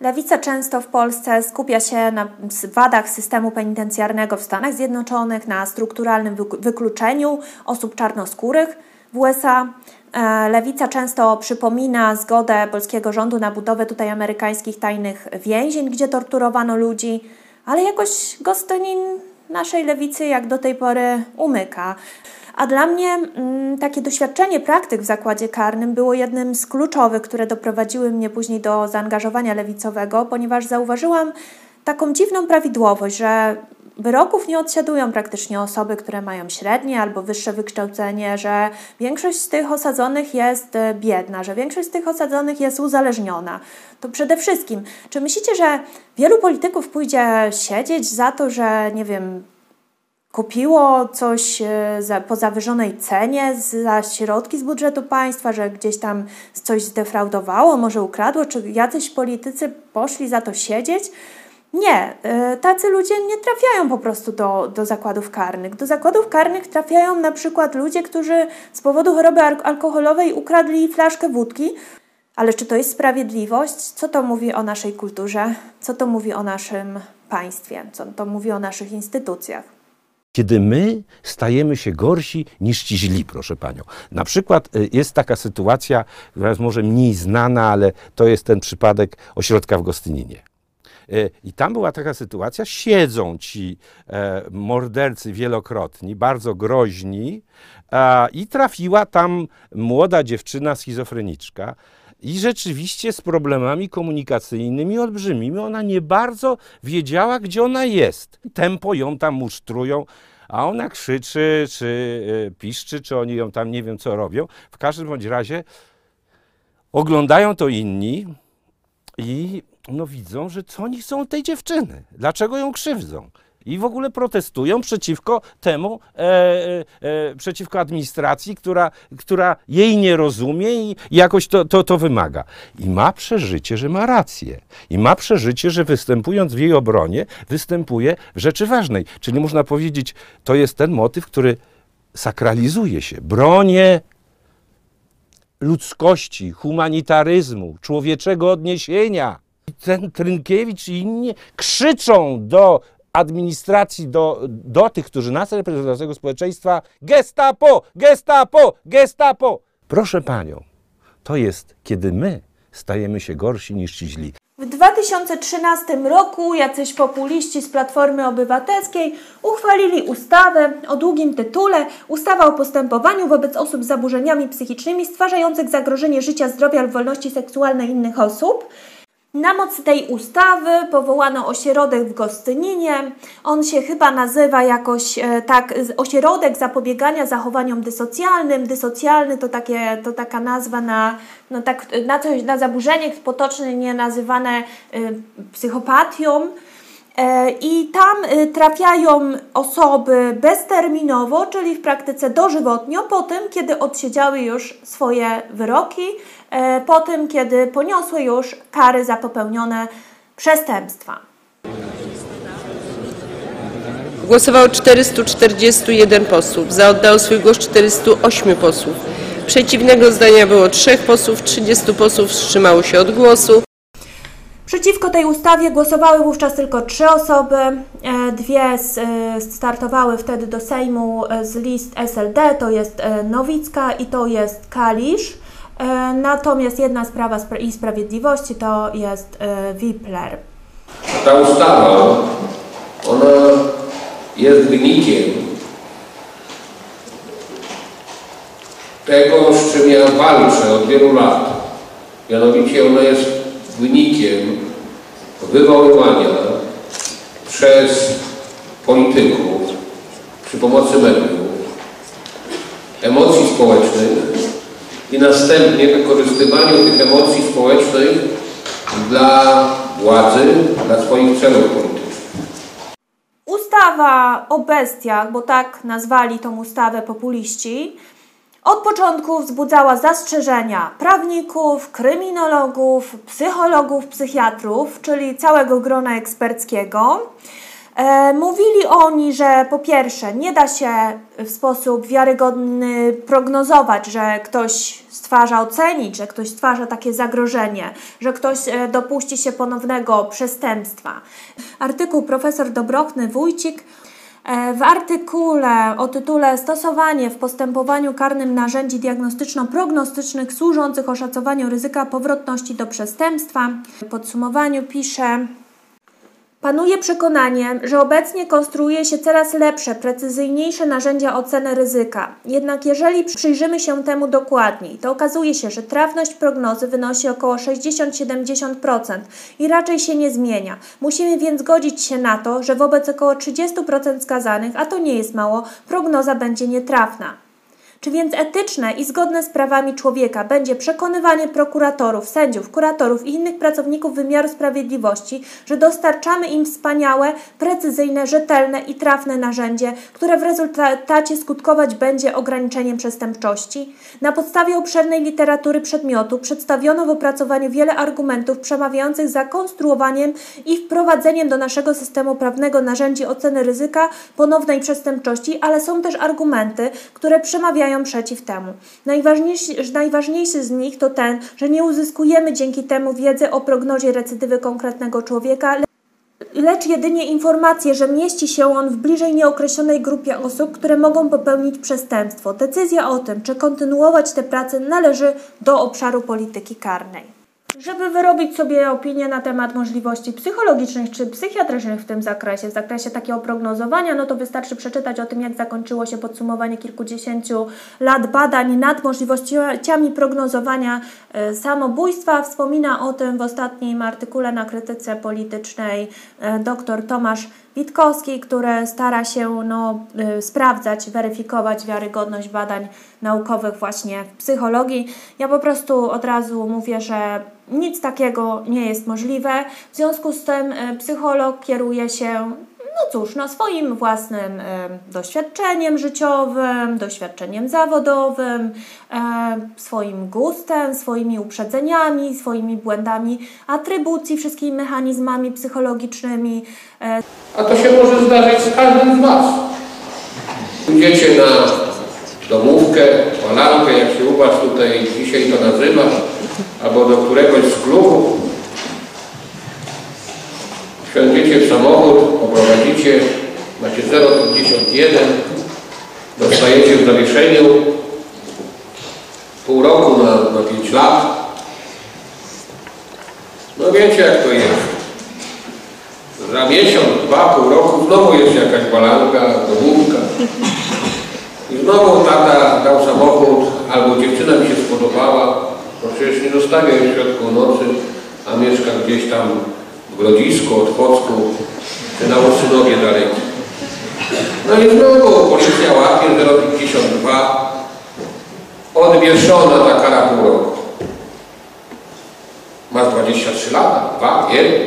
Lewica często w Polsce skupia się na wadach systemu penitencjarnego w Stanach Zjednoczonych, na strukturalnym wykluczeniu osób czarnoskórych w USA. E, Lewica często przypomina zgodę polskiego rządu na budowę tutaj amerykańskich tajnych więzień, gdzie torturowano ludzi, ale jakoś Gostynin naszej lewicy jak do tej pory umyka. A dla mnie mm, takie doświadczenie praktyk w zakładzie karnym było jednym z kluczowych, które doprowadziły mnie później do zaangażowania lewicowego, ponieważ zauważyłam taką dziwną prawidłowość, że wyroków nie odsiadują praktycznie osoby, które mają średnie albo wyższe wykształcenie, że większość z tych osadzonych jest e, biedna, że większość z tych osadzonych jest uzależniona. To przede wszystkim, czy myślicie, że wielu polityków pójdzie siedzieć za to, że nie wiem, kupiło coś e, po zawyżonej cenie za środki z budżetu państwa, że gdzieś tam coś zdefraudowało, może ukradło, czy jacyś politycy poszli za to siedzieć? Nie, e, tacy ludzie nie trafiają po prostu do, do zakładów karnych. Do zakładów karnych trafiają na przykład ludzie, którzy z powodu choroby alkoholowej ukradli flaszkę wódki. Ale czy to jest sprawiedliwość? Co to mówi o naszej kulturze? Co to mówi o naszym państwie? Co to mówi o naszych instytucjach? kiedy my stajemy się gorsi niż ci źli, proszę panią. Na przykład y, jest taka sytuacja, która jest może mniej znana, ale to jest ten przypadek ośrodka w Gostyninie. Y, I tam była taka sytuacja, siedzą ci e, mordercy wielokrotni, bardzo groźni, i trafiła tam młoda dziewczyna schizofreniczka, i rzeczywiście z problemami komunikacyjnymi olbrzymimi. Ona nie bardzo wiedziała, gdzie ona jest. Tempo ją tam musztrują, a ona krzyczy, czy y, piszczy, czy oni ją tam nie wiem co robią. W każdym bądź razie oglądają to inni i no widzą, że co oni chcą tej dziewczyny, dlaczego ją krzywdzą i w ogóle protestują przeciwko temu, e, e, e, przeciwko administracji, która, która jej nie rozumie i jakoś to, to, to wymaga. I ma przeżycie, że ma rację. I ma przeżycie, że występując w jej obronie, występuje w rzeczy ważnej. Czyli można powiedzieć, to jest ten motyw, który sakralizuje się. Bronię ludzkości, humanitaryzmu, człowieczego odniesienia. Ten Trynkiewicz i inni krzyczą do administracji do, do tych, którzy nas reprezentują, tego społeczeństwa, gestapo, gestapo, gestapo. Proszę panią, to jest, kiedy my stajemy się gorsi niż ci źli. W 2013 roku jacyś populiści z Platformy Obywatelskiej uchwalili ustawę o długim tytule Ustawa o postępowaniu wobec osób z zaburzeniami psychicznymi stwarzających zagrożenie życia, zdrowia lub wolności seksualnej innych osób. Na mocy tej ustawy powołano ośrodek w Gostyninie. On się chyba nazywa jakoś e, tak ośrodek zapobiegania zachowaniom dysocjalnym. Dysocjalny to, takie, to taka nazwa na, no tak, na, coś, na zaburzenie potocznie nazywane y, psychopatią. E, I tam trafiają osoby bezterminowo, czyli w praktyce dożywotnio, po tym, kiedy odsiedziały już swoje wyroki, e, po tym, kiedy poniosły już kary za popełnione przestępstwa. Głosowało 441 posłów, za oddało swój głos 408 posłów. Przeciwnego zdania było 3 posłów, 30 posłów wstrzymało się od głosu. Przeciwko tej ustawie głosowały wówczas tylko trzy osoby. E, dwie e, startowały wtedy do Sejmu e, z list SLD, to jest Nowicka i to jest Kalisz. Natomiast jedna sprawa i Sprawiedliwości to jest Wipler. Ta ustawa, ona jest wynikiem tego, z czym ja walczę od wielu lat. Mianowicie ona jest wynikiem wywoływania przez polityków przy pomocy mediów emocji społecznych i następnie wykorzystywanie tych emocji społecznych dla władzy, dla swoich celów politycznych. Ustawa o bestiach, bo tak nazwali tą ustawę populiści, od początku wzbudzała zastrzeżenia prawników, kryminologów, psychologów, psychiatrów, czyli całego grona eksperckiego. E, mówili oni, że po pierwsze nie da się w sposób wiarygodny prognozować, że ktoś stwarza ocenić, że ktoś stwarza takie zagrożenie, że ktoś e, dopuści się ponownego przestępstwa. Artykuł profesor Dobrochny Wójcik e, w artykule o tytule Stosowanie w postępowaniu karnym narzędzi diagnostyczno-prognostycznych służących oszacowaniu ryzyka powrotności do przestępstwa w podsumowaniu pisze Panuje przekonanie, że obecnie konstruuje się coraz lepsze, precyzyjniejsze narzędzia oceny ryzyka. Jednak jeżeli przyjrzymy się temu dokładniej, to okazuje się, że trafność prognozy wynosi około 60-70% i raczej się nie zmienia. Musimy więc godzić się na to, że wobec około 30% skazanych, a to nie jest mało, prognoza będzie nietrafna. Czy więc etyczne i zgodne z prawami człowieka będzie przekonywanie prokuratorów, sędziów, kuratorów i innych pracowników wymiaru sprawiedliwości, że dostarczamy im wspaniałe, precyzyjne, rzetelne i trafne narzędzie, które w rezultacie skutkować będzie ograniczeniem przestępczości? Na podstawie obszernej literatury przedmiotu przedstawiono w opracowaniu wiele argumentów przemawiających za konstruowaniem i wprowadzeniem do naszego systemu prawnego narzędzi oceny ryzyka ponownej przestępczości, ale są też argumenty, które przemawiają przeciw temu. Najważniejszy, najważniejszy z nich to ten, że nie uzyskujemy dzięki temu wiedzy o prognozie recydywy konkretnego człowieka, lecz jedynie informację, że mieści się on w bliżej nieokreślonej grupie osób, które mogą popełnić przestępstwo. Decyzja o tym, czy kontynuować tę pracę, należy do obszaru polityki karnej. Żeby wyrobić sobie opinię na temat możliwości psychologicznych czy psychiatrycznych w tym zakresie, w zakresie takiego prognozowania, no to wystarczy przeczytać o tym, jak zakończyło się podsumowanie kilkudziesięciu lat badań nad możliwościami prognozowania e, samobójstwa. Wspomina o tym w ostatnim artykule na krytyce politycznej e, dr Tomasz Witkowski, który stara się no, y, sprawdzać, weryfikować wiarygodność badań naukowych właśnie w psychologii. Ja po prostu od razu mówię, że nic takiego nie jest możliwe. W związku z tym y, psycholog kieruje się no cóż, no swoim własnym y, doświadczeniem życiowym, doświadczeniem zawodowym, y, swoim gustem, swoimi uprzedzeniami, swoimi błędami atrybucji, wszystkimi mechanizmami psychologicznymi. Y. A to się może zdarzyć z każdym z Was. Idziecie na domówkę, palankę, jak się u Was tutaj dzisiaj to nazywa, albo do któregoś z klubów, wsiądziecie w samochód, poprowadzicie, macie 0,51, dostajecie w zawieszeniu pół roku na, na 5 lat. No wiecie jak to jest. Za miesiąc, dwa, pół roku znowu jest jakaś balanka, domówka. I znowu tata dał samochód, albo dziewczyna mi się spodobała, bo przecież nie zostawia w środku nocy, a mieszka gdzieś tam Grodzisku, Otwocku, czy na Łosynowie daleki. No i znowu policja łapie 052, odwieszona ta kara pół roku. Masz 23 lata, dwa, jeden.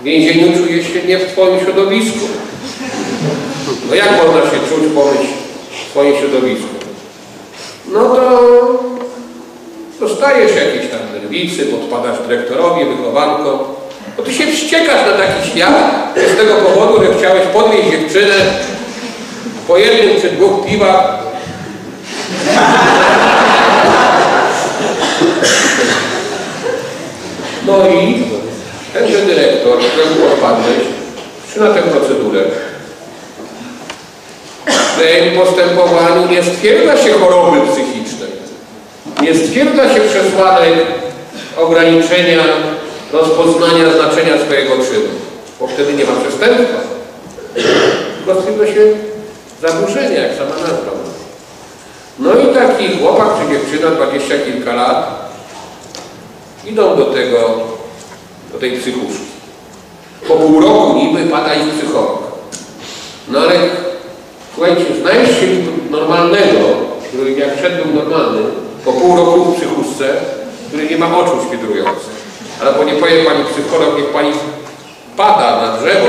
W więzieniu czuje się nie w Twoim środowisku. No jak można się czuć, pomyśl w swoim środowisku? No to dostajesz jakieś tam nerwicy, podpadasz dyrektorowi, wychowankom, bo ty się wściekasz na taki świat z tego powodu, że chciałeś podnieść dziewczynę po jednym czy dwóch piwach. No i tenże dyrektor, któremu odpadłeś, wszczyna tę procedurę. W tym postępowaniu nie stwierdza się choroby psychicznej. Nie stwierdza się przesłanek ograniczenia rozpoznania znaczenia swojego czynu, bo wtedy nie ma przestępstwa. Tylko stwierdza się zaburzenie, jak sama nazwa. No i taki chłopak czy dziewczyna, dwadzieścia kilka lat, idą do tego, do tej psychuszki. Po pół roku niby pada ich psycholog. No ale słuchajcie, znajdź się normalnego, który jak wszedł był normalny, po pół roku w psychuszce, który nie ma oczu świdrujących. Albo nie powie pani psycholog, niech pani pada na drzewo,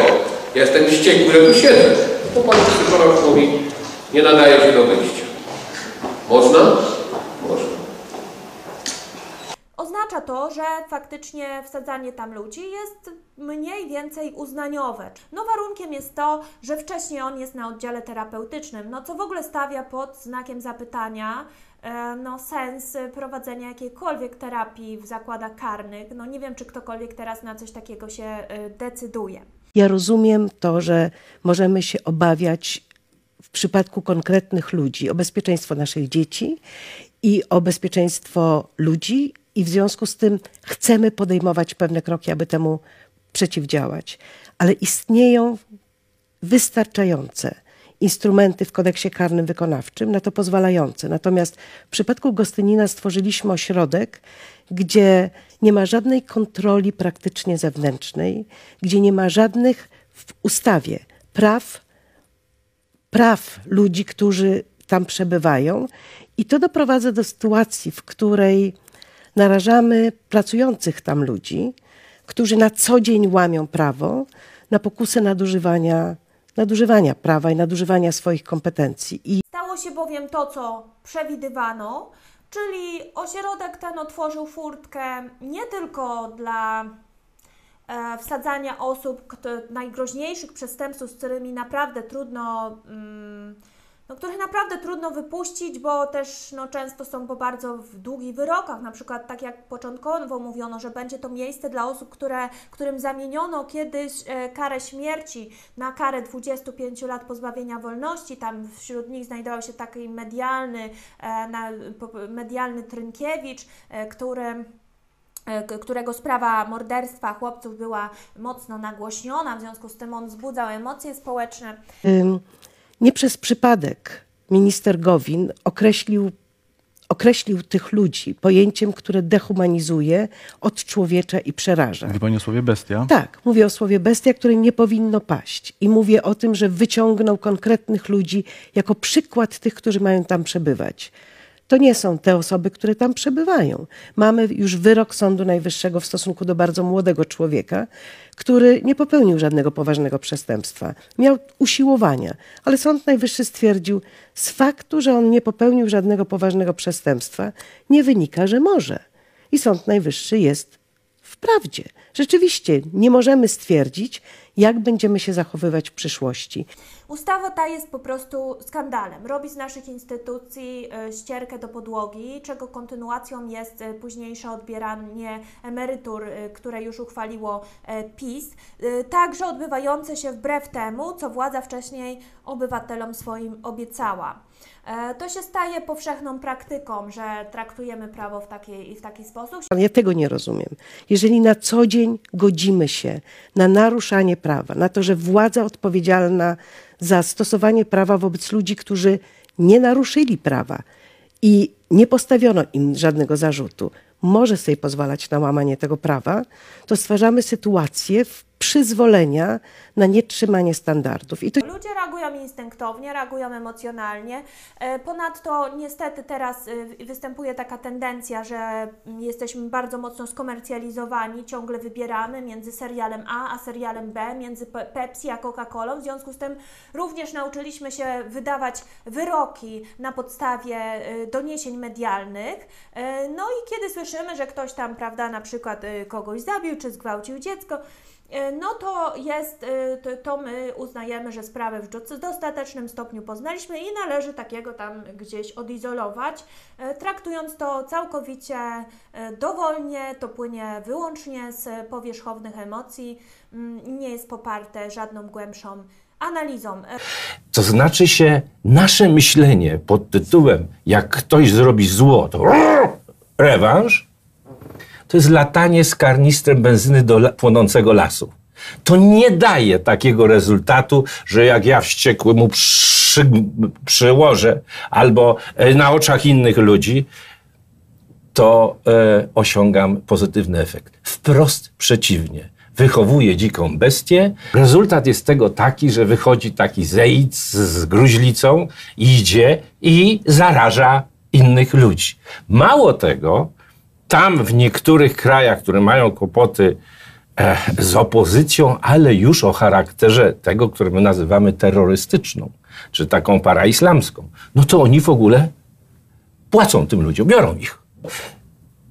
ja jestem wściekły, że tu siedzę. To pan psycholog mówi, nie nadaje się do wyjścia. Można? Można. Oznacza to, że faktycznie wsadzanie tam ludzi jest mniej więcej uznaniowe. No warunkiem jest to, że wcześniej on jest na oddziale terapeutycznym, no co w ogóle stawia pod znakiem zapytania no, sens prowadzenia jakiejkolwiek terapii w zakładach karnych. No, nie wiem, czy ktokolwiek teraz na coś takiego się e, decyduje. Ja rozumiem to, że możemy się obawiać w przypadku konkretnych ludzi o bezpieczeństwo naszych dzieci i o bezpieczeństwo ludzi, i w związku z tym chcemy podejmować pewne kroki, aby temu przeciwdziałać. Ale istnieją wystarczające instrumenty w kodeksie karnym wykonawczym na to pozwalające. Natomiast w przypadku Gostynina stworzyliśmy ośrodek, gdzie nie ma żadnej kontroli praktycznie zewnętrznej, gdzie nie ma żadnych w ustawie praw, praw ludzi, którzy tam przebywają. I to doprowadza do sytuacji, w której narażamy pracujących tam ludzi, którzy na co dzień łamią prawo, na pokusę nadużywania, nadużywania prawa i nadużywania swoich kompetencji. I Stało się bowiem to, co przewidywano, czyli ośrodek ten otworzył furtkę nie tylko dla e, wsadzania osób, kto, najgroźniejszych przestępców, z którymi naprawdę trudno. Mm, no, których naprawdę trudno wypuścić, bo też no, często są po bardzo w długich wyrokach. Na przykład, tak jak początkowo mówiono, że będzie to miejsce dla osób, które, którym zamieniono kiedyś e, karę śmierci na karę 25 lat pozbawienia wolności. Tam wśród nich znajdował się taki medialny, e, na, medialny Trynkiewicz, e, który e, którego sprawa morderstwa chłopców była mocno nagłośniona, w związku z tym on wzbudzał emocje społeczne. Nie przez przypadek minister Gowin określił, określił tych ludzi pojęciem, które dehumanizuje, odczłowiecza i przeraża. Mówi Pani o słowie bestia? Tak, mówię o słowie bestia, które nie powinno paść. I mówię o tym, że wyciągnął konkretnych ludzi jako przykład tych, którzy mają tam przebywać. To nie są te osoby, które tam przebywają. Mamy już wyrok Sądu Najwyższego w stosunku do bardzo młodego człowieka, który nie popełnił żadnego poważnego przestępstwa. Miał usiłowania, ale Sąd Najwyższy stwierdził, z faktu, że on nie popełnił żadnego poważnego przestępstwa, nie wynika, że może. I Sąd Najwyższy jest wprawdzie. Rzeczywiście nie możemy stwierdzić, jak będziemy się zachowywać w przyszłości. Ustawa ta jest po prostu skandalem. Robi z naszych instytucji e, ścierkę do podłogi, czego kontynuacją jest e, późniejsze odbieranie emerytur, e, które już uchwaliło PiS, także odbywające się wbrew temu, co władza wcześniej obywatelom swoim obiecała. E, To się staje powszechną praktyką, że traktujemy prawo w taki, w taki sposób. Ja tego nie rozumiem. Jeżeli na co dzień godzimy się na naruszanie prawa, na to, że władza odpowiedzialna za stosowanie prawa wobec ludzi, którzy nie naruszyli prawa i nie postawiono im żadnego zarzutu, może sobie pozwalać na łamanie tego prawa, to stwarzamy sytuację w przyzwolenia na nietrzymanie standardów. I to Ludzie reagują instynktownie, reagują emocjonalnie. E, Ponadto niestety teraz e, występuje taka tendencja, że jesteśmy bardzo mocno skomercjalizowani, ciągle wybieramy między serialem A a serialem B, między Pe- Pepsi a Coca-Colą. W związku z tym również nauczyliśmy się wydawać wyroki na podstawie e, doniesień medialnych. No i kiedy słyszymy, że ktoś tam, prawda, na przykład kogoś zabił czy zgwałcił dziecko, no to jest, e, to, my uznajemy, że sprawę w do- dostatecznym stopniu poznaliśmy i należy takiego tam gdzieś odizolować, e, traktując to całkowicie e, dowolnie, to płynie wyłącznie z powierzchownych emocji, mm, nie jest poparte żadną głębszą analizą. E, To znaczy się nasze myślenie pod tytułem jak ktoś zrobi zło, to rewanż, to jest latanie z karnistrem benzyny do płonącego lasu. To nie daje takiego rezultatu, że jak ja wściekły mu przy, przyłożę albo e, na oczach innych ludzi, to e, osiągam pozytywny efekt. Wprost przeciwnie. Wychowuję dziką bestię. Rezultat jest tego taki, że wychodzi taki zejc z gruźlicą, idzie i zaraża innych ludzi. Mało tego, tam w niektórych krajach, które mają kłopoty e, z opozycją, ale już o charakterze tego, które my nazywamy terrorystyczną, czy taką paraislamską, no to oni w ogóle płacą tym ludziom, biorą ich.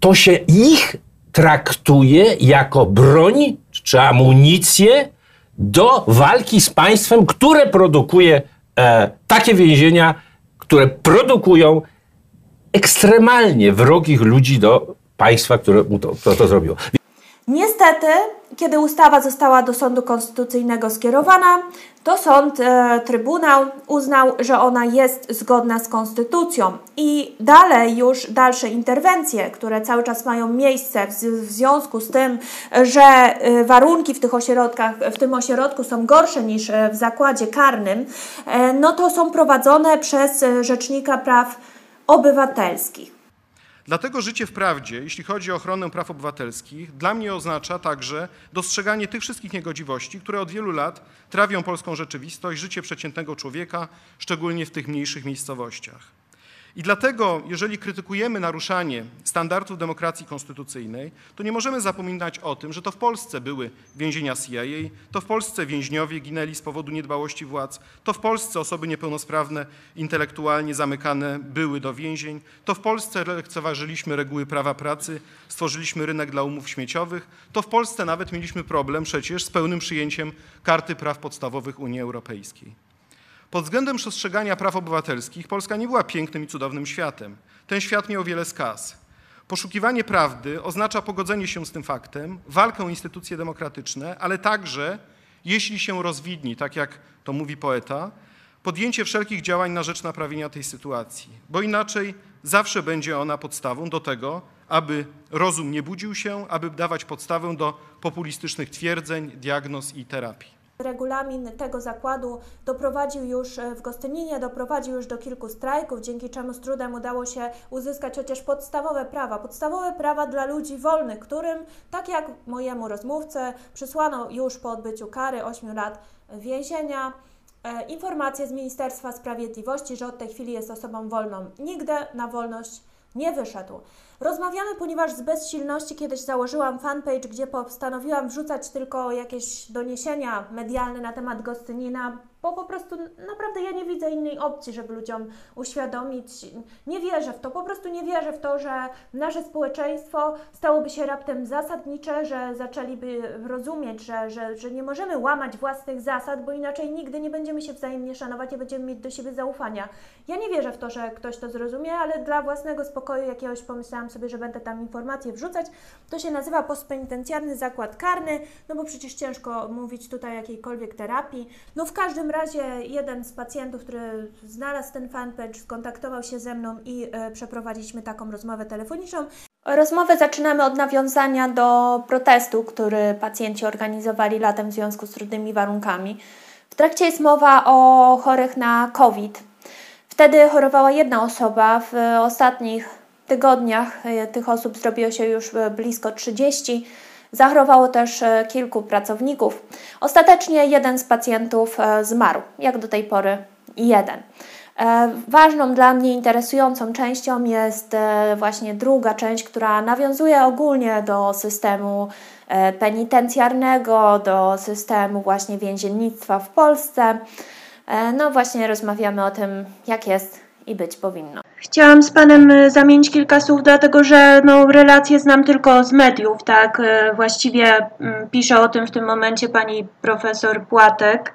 To się ich traktuje jako broń czy amunicję do walki z państwem, które produkuje e, takie więzienia, które produkują ekstremalnie wrogich ludzi do państwa, które to, to, to zrobiło. Niestety, kiedy ustawa została do Sądu Konstytucyjnego skierowana, to sąd, e, Trybunał uznał, że ona jest zgodna z Konstytucją i dalej już dalsze interwencje, które cały czas mają miejsce w, w związku z tym, że e, warunki w tych ośrodkach, w tym ośrodku są gorsze niż e, w zakładzie karnym, e, no to są prowadzone przez e, Rzecznika Praw Obywatelskich. Dlatego życie w prawdzie, jeśli chodzi o ochronę praw obywatelskich, dla mnie oznacza także dostrzeganie tych wszystkich niegodziwości, które od wielu lat trawią polską rzeczywistość, życie przeciętnego człowieka, szczególnie w tych mniejszych miejscowościach. I dlatego, jeżeli krytykujemy naruszanie standardów demokracji konstytucyjnej, to nie możemy zapominać o tym, że to w Polsce były więzienia CIA, to w Polsce więźniowie ginęli z powodu niedbałości władz, to w Polsce osoby niepełnosprawne intelektualnie zamykane były do więzień, to w Polsce lekceważyliśmy reguły prawa pracy, stworzyliśmy rynek dla umów śmieciowych, to w Polsce nawet mieliśmy problem przecież z pełnym przyjęciem Karty Praw Podstawowych Unii Europejskiej. Pod względem przestrzegania praw obywatelskich Polska nie była pięknym i cudownym światem. Ten świat miał wiele skaz. Poszukiwanie prawdy oznacza pogodzenie się z tym faktem, walkę o instytucje demokratyczne, ale także, jeśli się rozwidni, tak jak to mówi poeta, podjęcie wszelkich działań na rzecz naprawienia tej sytuacji, bo inaczej zawsze będzie ona podstawą do tego, aby rozum nie budził się, aby dawać podstawę do populistycznych twierdzeń, diagnoz i terapii. Regulamin tego zakładu doprowadził już e, w Gostyninie, doprowadził już do kilku strajków, dzięki czemu z trudem udało się uzyskać chociaż podstawowe prawa, podstawowe prawa dla ludzi wolnych, którym, tak jak mojemu rozmówcy, przysłano już po odbyciu kary 8 lat więzienia e, informację z Ministerstwa Sprawiedliwości, że od tej chwili jest osobą wolną. Nigdy na wolność nie wyszedł. Rozmawiamy, ponieważ z bezsilności kiedyś założyłam fanpage, gdzie postanowiłam wrzucać tylko jakieś doniesienia medialne na temat Gostynina, bo po prostu naprawdę ja nie widzę innej opcji, żeby ludziom uświadomić. Nie wierzę w to, po prostu nie wierzę w to, że nasze społeczeństwo stałoby się raptem zasadnicze, że zaczęliby rozumieć, że, że, że nie możemy łamać własnych zasad, bo inaczej nigdy nie będziemy się wzajemnie szanować, nie będziemy mieć do siebie zaufania. Ja nie wierzę w to, że ktoś to zrozumie, ale dla własnego spokoju jakiegoś pomyślałam sobie, że będę tam informacje wrzucać. To się nazywa postpenitencjarny zakład karny, no bo przecież ciężko mówić tutaj jakiejkolwiek terapii. No w każdym razie jeden z pacjentów, który znalazł ten fanpage, skontaktował się ze mną i e, przeprowadziliśmy taką rozmowę telefoniczną. Rozmowę zaczynamy od nawiązania do protestu, który pacjenci organizowali latem w związku z trudnymi warunkami. W trakcie jest mowa o chorych na COVID. Wtedy chorowała jedna osoba, w ostatnich tygodniach e, tych osób zrobiło się już e, blisko 30. Zachorowało też e, kilku pracowników. Ostatecznie jeden z pacjentów zmarł, jak do tej pory jeden. Ważną dla mnie interesującą częścią jest właśnie druga część, która nawiązuje ogólnie do systemu penitencjarnego, do systemu właśnie więziennictwa w Polsce. No właśnie rozmawiamy o tym, jak jest i być powinno. Chciałam z Panem e, zamienić kilka słów, dlatego że no, relacje znam tylko z mediów, tak? E, właściwie mm, pisze o tym w tym momencie pani profesor Płatek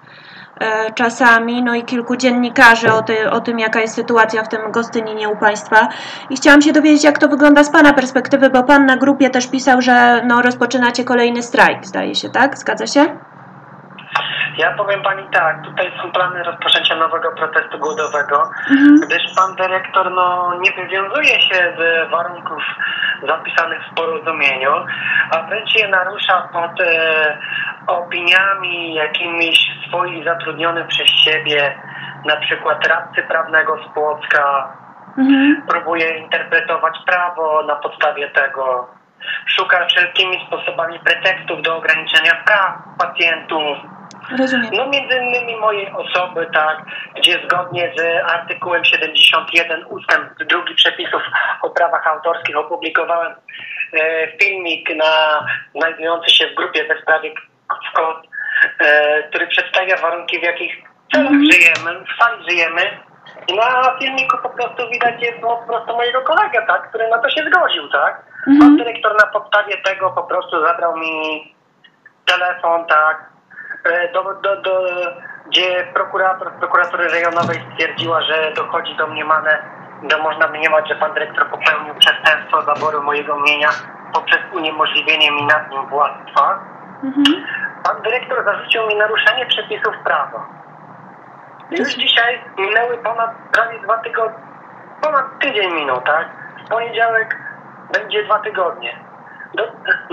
e, czasami, no i kilku dziennikarzy o, ty, o tym, jaka jest sytuacja w tym Gostyninie u Państwa. I chciałam się dowiedzieć, jak to wygląda z Pana perspektywy, bo Pan na grupie też pisał, że no, rozpoczynacie kolejny strajk, zdaje się, tak? Zgadza się? Ja powiem Pani tak, tutaj są plany rozpoczęcia nowego protestu głodowego, mhm. gdyż Pan Dyrektor no, nie wywiązuje się z warunków zapisanych w porozumieniu, a wręcz je narusza pod e, opiniami jakimiś swoich zatrudnionych przez siebie, na przykład radcy prawnego z Płocka, mhm. próbuje interpretować prawo na podstawie tego, szuka wszelkimi sposobami pretekstów do ograniczenia praw pacjentów, Rozumiem. No między innymi mojej osoby, tak, gdzie zgodnie z artykułem 71 ustęp drugi przepisów o prawach autorskich opublikowałem e, filmik na, znajdujący się w grupie we sprawie KOT, e, który przedstawia warunki, w jakich celach mm. żyjemy, w sali żyjemy. I na filmiku po prostu widać jest no, po prostu mojego kolegę, tak, który na to się zgodził, tak. Mm. Pan dyrektor na podstawie tego po prostu zabrał mi telefon, tak, do, do, do, gdzie prokurator z prokuratury rejonowej stwierdziła, że dochodzi domniemane gdy można mniemać, że pan dyrektor popełnił przestępstwo zaboru mojego mienia poprzez uniemożliwienie mi nad nim władztwa. Pan dyrektor zarzucił mi naruszenie przepisów prawa. Już dzisiaj minęły ponad prawie dwa tygodnie, ponad tydzień minął, tak? W poniedziałek będzie dwa tygodnie. Do,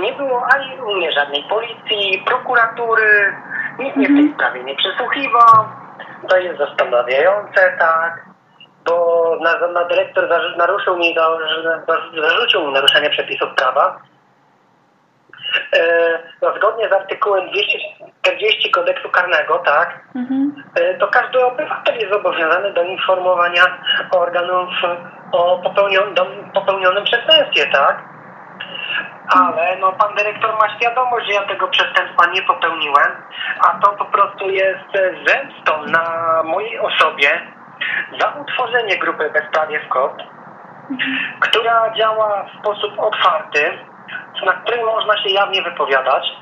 nie było ani u mnie żadnej policji, prokuratury, nikt mnie w tej sprawie nie przesłuchiwał. To jest zastanawiające, tak? Bo na, na dyrektor naruszył mi, za- zarzucił mi naruszenie przepisów prawa. E, no, zgodnie z artykułem 240 kodeksu karnego, tak, e, to każdy obywatel jest zobowiązany do informowania organów o popełnionym, popełnionym przestępstwie, tak? Ale no, pan dyrektor ma świadomość, że ja tego przestępstwa nie popełniłem, a to po prostu jest zemstą na mojej osobie za utworzenie grupy Bezprawie w KOT, która działa w sposób otwarty, na której można się jawnie wypowiadać.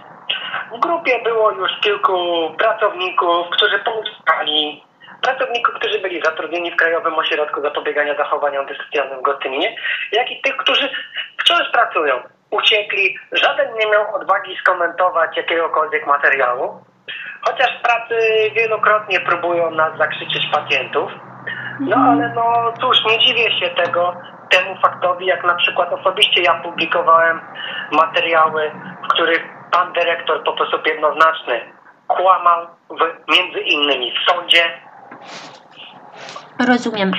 W grupie było już kilku pracowników, którzy pouczali, pracowników, którzy byli zatrudnieni w Krajowym Ośrodku Zapobiegania Zachowaniom Dyscyplinarnym w Gostyninie, jak i tych, którzy wciąż pracują. Uciekli, żaden nie miał odwagi skomentować jakiegokolwiek materiału, chociaż pracy wielokrotnie próbują nas zakrzyczeć pacjentów. No ale no cóż, nie dziwię się tego, temu faktowi, jak na przykład osobiście ja publikowałem materiały, w których pan dyrektor w sposób jednoznaczny kłamał w, między innymi w sądzie, Rozumiem.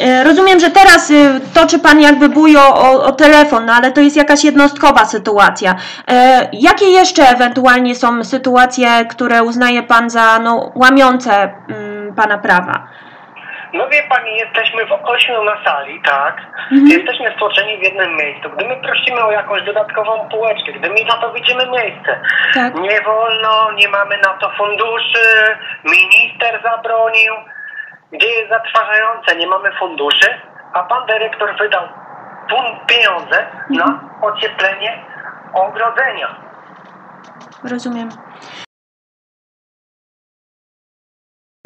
E, Rozumiem, że teraz y, toczy Pan jakby bujo o, o telefon, no ale to jest jakaś jednostkowa sytuacja. E, Jakie jeszcze ewentualnie są sytuacje, które uznaje Pan za no, łamiące mm, Pana prawa? No wie pani, jesteśmy w ośmiu na sali, tak? Jesteśmy stłoczeni w jednym miejscu. Gdy my prosimy o jakąś dodatkową półeczkę, gdy my na to widzimy miejsce, Tak. nie wolno, nie mamy na to funduszy, minister zabronił, gdzie jest zatrważające, nie mamy funduszy, a pan dyrektor wydał pieniądze na ocieplenie ogrodzenia. Rozumiem.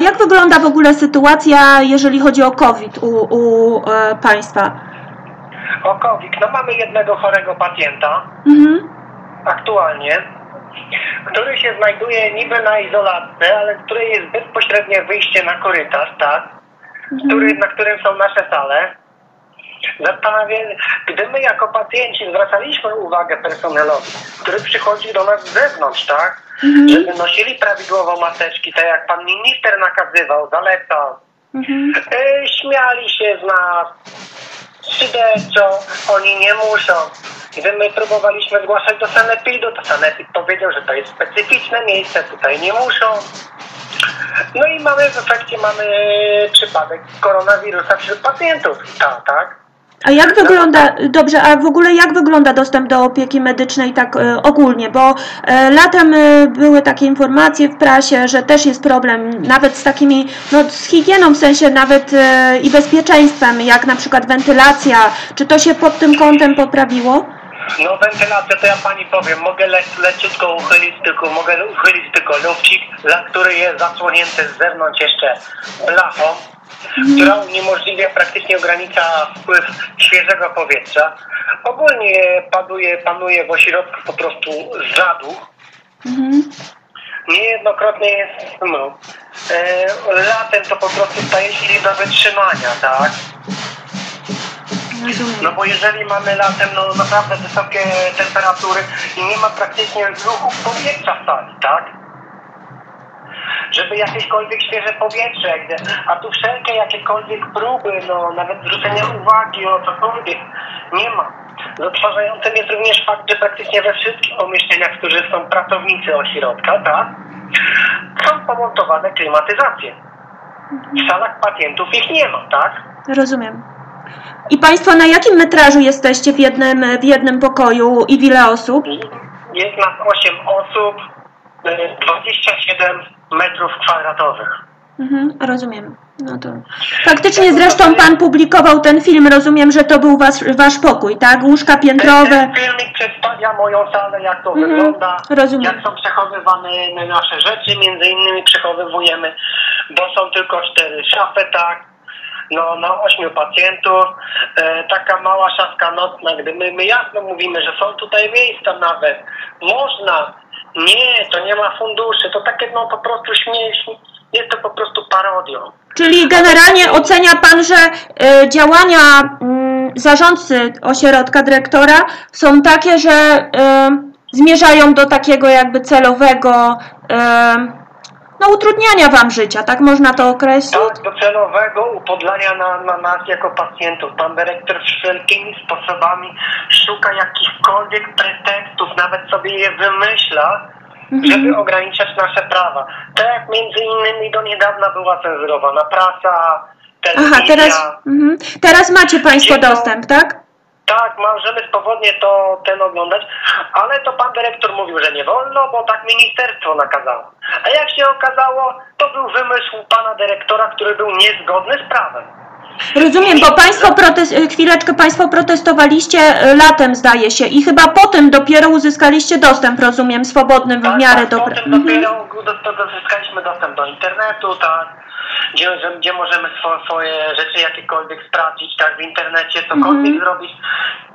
Jak wygląda w ogóle sytuacja, jeżeli chodzi o COVID u, u e, Państwa? O COVID, no mamy jednego chorego pacjenta, Mhm. aktualnie, który się znajduje niby na izolatce, ale której jest bezpośrednie wyjście na korytarz, tak? Który, na którym są nasze sale. Zastanawiam, gdy my jako pacjenci zwracaliśmy uwagę personelowi, który przychodzi do nas z zewnątrz, tak? Żeby nosili prawidłowo maseczki, tak jak pan minister nakazywał, zalecał. E, śmiali się z nas, szyderczą, oni nie muszą. Gdy my próbowaliśmy zgłaszać do Sanepidu, to Sanepid powiedział, że to jest specyficzne miejsce, tutaj nie muszą. No i mamy w efekcie mamy przypadek koronawirusa wśród pacjentów. Tak, tak. A jak wygląda, dobrze, a w ogóle jak wygląda dostęp do opieki medycznej tak e, ogólnie? Bo e, latem e, były takie informacje w prasie, że też jest problem nawet z takimi, no z higieną w sensie nawet i bezpieczeństwem, jak na przykład wentylacja. Czy to się pod tym kątem poprawiło? No wentylację to ja pani powiem, mogę le leciutko uchylić tylko, mogę uchylić tylko lufcik, który jest zasłonięty z zewnątrz jeszcze blachą, która uniemożliwia, praktycznie ogranicza wpływ świeżego powietrza. Ogólnie panuje, panuje w ośrodku po prostu zaduch. Niejednokrotnie jest no, e, latem to po prostu staje się nie do wytrzymania, tak? No bo jeżeli mamy latem no naprawdę wysokie temperatury i nie ma praktycznie ruchu powietrza w sali, tak? Żeby jakiekolwiek świeże powietrze, a tu wszelkie jakiekolwiek próby, no nawet zwrócenia uwagi o cokolwiek, nie ma. Zatrważającym jest również fakt, że praktycznie we wszystkich pomieszczeniach, w których są pracownicy ośrodka, tak? Są pomontowane klimatyzacje. W salach pacjentów ich nie ma, tak? Rozumiem. I Państwo na jakim metrażu jesteście w jednym, w jednym pokoju i w ile osób? Jest nas 8 osób, 27 metrów kwadratowych. Mhm, rozumiem. No to... Faktycznie zresztą Pan publikował ten film, rozumiem, że to był was, Wasz pokój, tak? Łóżka piętrowe. Ten filmik przedstawia moją salę, jak to Mhm, wygląda, rozumiem. jak są przechowywane nasze rzeczy, między innymi przechowywujemy, bo są tylko cztery szafy, tak. no, na ośmiu pacjentów. E, taka mała szafka nocna, gdy my, my jasno mówimy, że są tutaj miejsca nawet. Można. Nie, to nie ma funduszy. To takie no po prostu śmieszne. Jest to po prostu parodią. Czyli generalnie ocenia Pan, że e, działania mm, zarządcy ośrodka, dyrektora są takie, że e, zmierzają do takiego jakby celowego e, no, utrudniania Wam życia, tak można to określić? Tak, do celowego upodlania na, na nas jako pacjentów. Pan dyrektor wszelkimi sposobami szuka jakichkolwiek pretekstów, nawet sobie je wymyśla, żeby ograniczać nasze prawa. Tak jak między innymi do niedawna była cenzurowana prasa, telewizja. Aha, teraz, mhm. teraz macie Państwo dostęp, tak? Tak, możemy swobodnie to ten oglądać, ale to pan dyrektor mówił, że nie wolno, bo tak ministerstwo nakazało. A jak się okazało, to był wymysł pana dyrektora, który był niezgodny z prawem. Rozumiem, bo Państwo protest, e, chwileczkę Państwo protestowaliście e, latem zdaje się i chyba potem dopiero uzyskaliście dostęp, rozumiem, swobodny w Tak, miarę tak, do... Potem Mhm. dopiero do, do, do, zyskaliśmy dostęp do internetu, tak, gdzie, gdzie możemy swo, swoje rzeczy jakiekolwiek sprawdzić, tak, w internecie, cokolwiek Mhm. zrobić,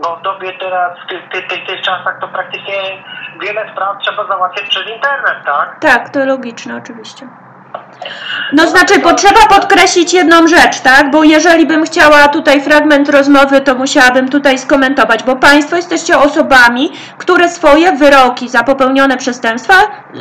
bo w dobie teraz, w tych, tych, tych, tych czasach, to praktycznie wiele spraw trzeba załatwiać przez internet, tak? Tak, to logiczne oczywiście. No znaczy, potrzeba podkreślić jedną rzecz, tak? Bo jeżeli bym chciała tutaj fragment rozmowy, to musiałabym tutaj skomentować, bo Państwo jesteście osobami, które swoje wyroki za popełnione przestępstwa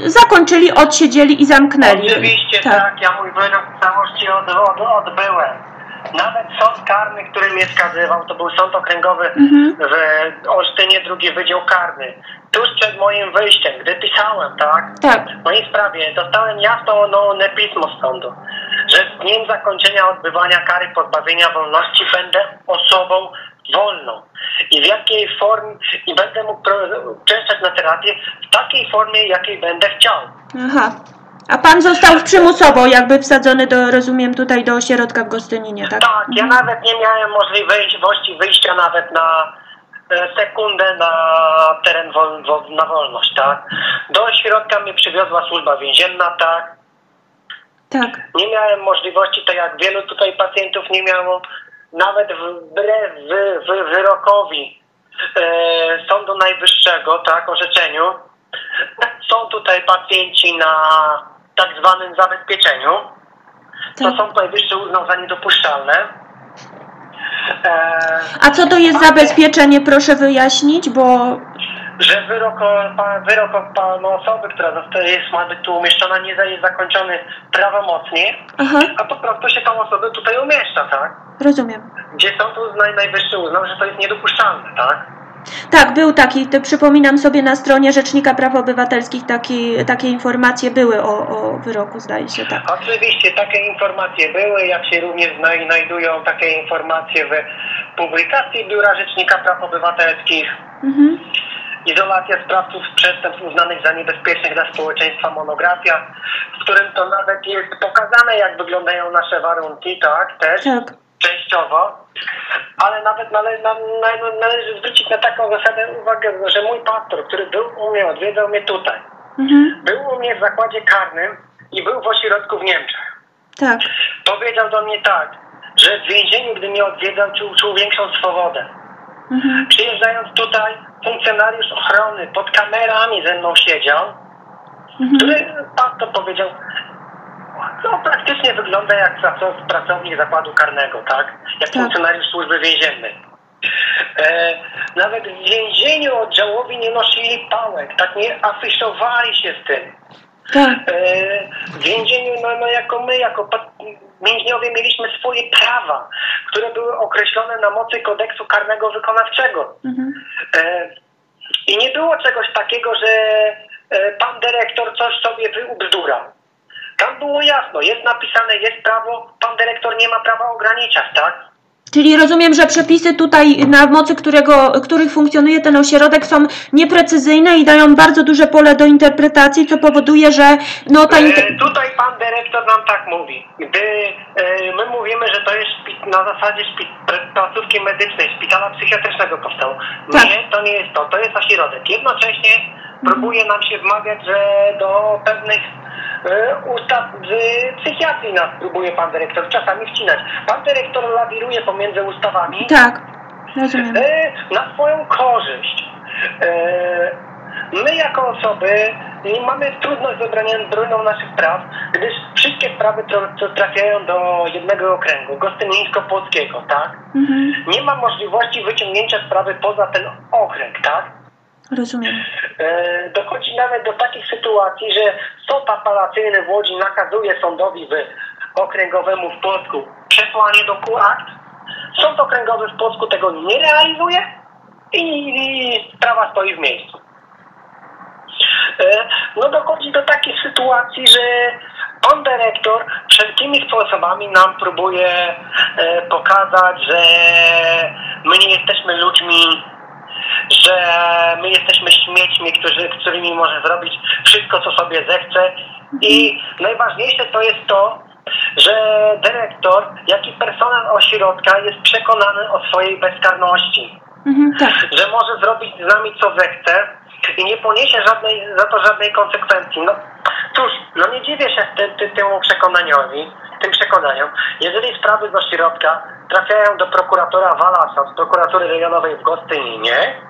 zakończyli, odsiedzieli i zamknęli. Oczywiście tak. ja mój wyrok w całości od, od, odbyłem. Nawet sąd karny, który mnie skazywał, to był sąd okręgowy w Olsztynie, drugi wydział karny. Tuż przed moim wyjściem, gdy pisałem, tak? Tak. W mojej sprawie dostałem jasno one pismo z sądu, że z dniem zakończenia odbywania kary pozbawienia wolności będę osobą wolną. I w jakiej formie, i będę mógł uczęszczać na terapię w takiej formie, jakiej będę chciał. Aha. A Pan został przymusowo jakby wsadzony do, rozumiem, tutaj do ośrodka w Gostyninie, tak? Tak, ja nawet nie miałem możliwości wyjścia nawet na e, sekundę na teren wol, wol, na wolność, tak. Do ośrodka mnie przywiozła służba więzienna, tak. Tak. Nie miałem możliwości, tak jak wielu tutaj pacjentów nie miało, nawet wbrew wy, wy, wyrokowi e, Sądu Najwyższego, tak, orzeczeniu, są tutaj pacjenci na tak zwanym zabezpieczeniu. To Tak. Sąd Najwyższy uznał za niedopuszczalne. E, A co to jest zabezpieczenie, proszę wyjaśnić, bo... że wyrok, o- pa, wyrok o panu osoby, która jest, ma być tu umieszczona, nie jest zakończony prawomocnie, Aha, a po prostu się tą osobę tutaj umieszcza, tak? rozumiem. Gdzie sąd uznaj, najwyższy uznał, że to jest niedopuszczalne, tak? Tak, był taki, to przypominam sobie na stronie Rzecznika Praw Obywatelskich taki, takie informacje były o, o wyroku, zdaje się, tak. Oczywiście takie informacje były, jak się również znaj- znajdują takie informacje w publikacji Biura Rzecznika Praw Obywatelskich. Mhm. Izolacja sprawców przestępstw uznanych za niebezpiecznych dla społeczeństwa monografia, w którym to nawet jest pokazane, jak wyglądają nasze warunki, tak, też Tak. Częściowo, ale nawet nale, na, na, należy zwrócić na taką zasadę uwagę, że mój pastor, który był u mnie, odwiedzał mnie tutaj, Mhm. był u mnie w zakładzie karnym i był w ośrodku w Niemczech. Tak. Powiedział do mnie tak, że w więzieniu, gdy mnie odwiedzał, czuł, czuł większą swobodę. Mhm. Przyjeżdżając tutaj, funkcjonariusz ochrony pod kamerami ze mną siedział, Mhm. który pastor powiedział, no praktycznie wygląda jak praco- pracownik zakładu karnego, tak? Jak Tak. funkcjonariusz służby więziennej. E, nawet w więzieniu oddziałowi nie nosili pałek, tak nie afiszowali się z tym. Tak. E, w więzieniu, no, no jako my, jako więźniowie mieliśmy swoje prawa, które były określone na mocy kodeksu karnego wykonawczego. Mhm. E, I nie było czegoś takiego, że e, pan dyrektor coś sobie wyubzdurał. Tam było jasno, jest napisane, jest prawo, pan dyrektor nie ma prawa ograniczać, tak? Czyli rozumiem, że przepisy tutaj, na mocy którego, których funkcjonuje ten ośrodek, są nieprecyzyjne i dają bardzo duże pole do interpretacji, co powoduje, że no ta. E, tutaj pan dyrektor nam tak mówi. Gdy e, my mówimy, że to jest na zasadzie placówki medycznej, szpitala psychiatrycznego powstał. Tak. Nie, to nie jest to, to jest ośrodek. Jednocześnie próbuje nam się wmawiać, że do pewnych ustaw z psychiatrii nas próbuje pan dyrektor czasami wcinać. Pan dyrektor lawiruje pomiędzy ustawami Tak, rozumiem. e, na swoją korzyść. E, My jako osoby nie mamy trudność z bronią naszych praw, gdyż wszystkie sprawy tra- tra- trafiają do jednego okręgu, gostynińsko-płockiego, tak? Mhm, Nie ma możliwości wyciągnięcia sprawy poza ten okręg, tak? Rozumiem. E, dochodzi nawet do takich sytuacji, że sąd apelacyjny w Łodzi nakazuje sądowi w okręgowemu w Płocku przesłanie do akt. Sąd okręgowy w Płocku tego nie realizuje i, sprawa stoi w miejscu. E, no dochodzi do takiej sytuacji, że pan dyrektor wszelkimi sposobami nam próbuje e, pokazać, że my nie jesteśmy ludźmi, że my jesteśmy śmiećmi, którzy, którymi może zrobić wszystko, co sobie zechce. I najważniejsze to jest to, że dyrektor, jak i personel ośrodka jest przekonany o swojej bezkarności Mhm, tak. że może zrobić z nami co zechce i nie poniesie żadnej, za to żadnej konsekwencji. No cóż, no nie dziwię się tym, tym, temu przekonaniowi, tym przekonaniom. Jeżeli sprawy z ośrodka trafiają do prokuratora Walasa z prokuratury rejonowej w Gostyninie,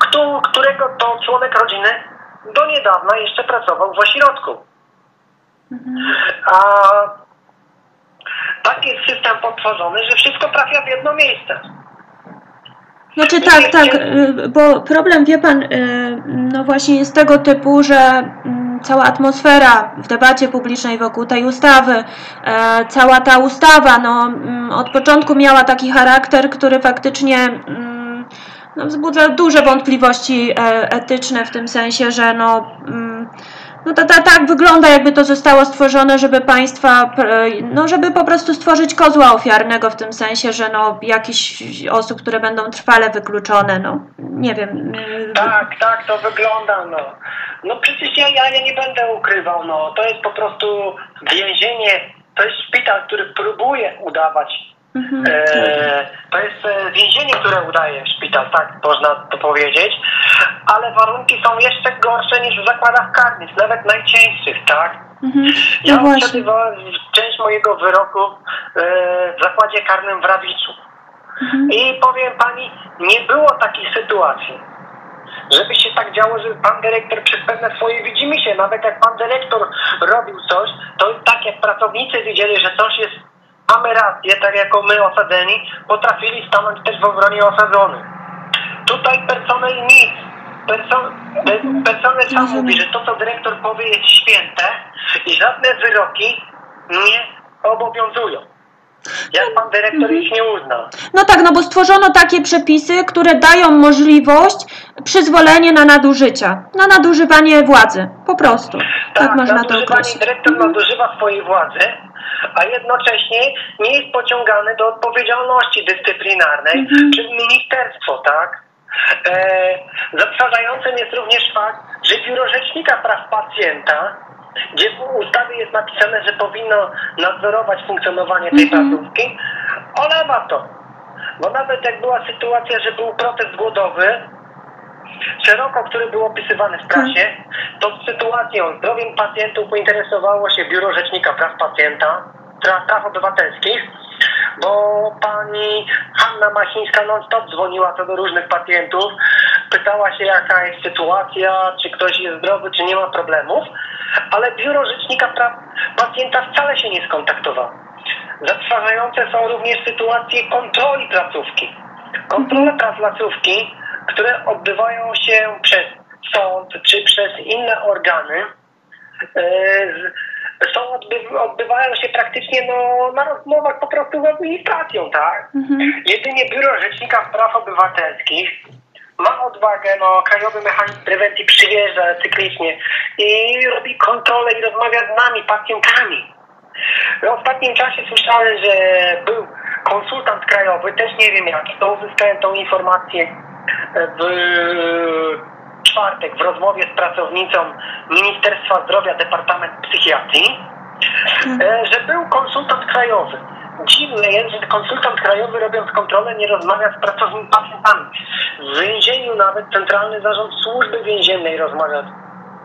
któ- którego to członek rodziny do niedawna jeszcze pracował w ośrodku. A tak jest system potworzony, że wszystko trafia w jedno miejsce. Znaczy tak, tak, y, bo problem wie pan, y, no właśnie jest tego typu, że mm, cała atmosfera w debacie publicznej wokół tej ustawy, e, cała ta ustawa, no mm, od początku miała taki charakter, który faktycznie mm, no, wzbudza duże wątpliwości e, etyczne w tym sensie, że no no to, to tak wygląda, jakby to zostało stworzone, żeby państwa, no żeby po prostu stworzyć kozła ofiarnego w tym sensie, że no jakichś osób, które będą trwale wykluczone, no nie wiem. Tak, tak, to wygląda, no. No przecież ja, ja, ja nie będę ukrywał, no. To jest po prostu więzienie, to jest szpital, który próbuje udawać. Mhm. E, to jest e, więzienie, które udaje szpital, tak można to powiedzieć, ale warunki są jeszcze gorsze niż w zakładach karnych, nawet najcięższych, tak? Mhm. Ja No odsiadywałem część mojego wyroku e, w zakładzie karnym w Rawiczu. Mhm. I powiem pani, nie było takiej sytuacji, żeby się tak działo, że pan dyrektor przez pewne swoje widzimy się, nawet jak pan dyrektor robił coś, to tak jak pracownicy widzieli, że coś jest, mamy rację, tak jako my osadzeni, potrafili stanąć też w obronie osadzonych. Tutaj personel nic. Person, pe- personel sam mówi, że to, co dyrektor powie, jest święte i żadne wyroki nie obowiązują. Jak pan dyrektor ich nie uzna. No tak, no bo stworzono takie przepisy, które dają możliwość, przyzwolenie na nadużycia, na nadużywanie władzy, po prostu. Tak, można to określić. dyrektor nadużywa swojej władzy, a jednocześnie nie jest pociągany do odpowiedzialności dyscyplinarnej Mhm. przez ministerstwo, tak? E, zatrważającym jest również fakt, że Biuro Rzecznika Praw Pacjenta, gdzie w ustawie jest napisane, że powinno nadzorować funkcjonowanie tej Mhm. placówki, olewa to. Bo nawet jak była sytuacja, że był protest głodowy, szeroko, który był opisywany w prasie, to z sytuacją zdrowiem pacjentów pointeresowało się Biuro Rzecznika Praw Pacjenta, praw Obywatelskich, bo pani Hanna Machińska non-stop dzwoniła co do różnych pacjentów, pytała się jaka jest sytuacja, czy ktoś jest zdrowy, czy nie ma problemów, ale Biuro Rzecznika Praw Pacjenta wcale się nie skontaktowało. Zatrważające są również sytuacje kontroli placówki. Kontrole praw placówki, które odbywają się przez sąd czy przez inne organy, z- są odby- odbywają się praktycznie no, na rozmowach po prostu z administracją, tak? Jedynie Biuro Rzecznika Praw Obywatelskich ma odwagę, no, Krajowy Mechanizm Prewencji przyjeżdża cyklicznie i robi kontrolę i rozmawia z nami, pacjentami. W ostatnim czasie słyszałem, że był konsultant krajowy, też nie wiem jaki, to uzyskałem tą informację w czwartek w rozmowie z pracownicą Ministerstwa Zdrowia Departament Psychiatrii, e, że był konsultant krajowy. Dziwne jest, że konsultant krajowy robiąc kontrolę nie rozmawia z pracownikami pacjentami. W więzieniu nawet Centralny Zarząd Służby Więziennej rozmawia z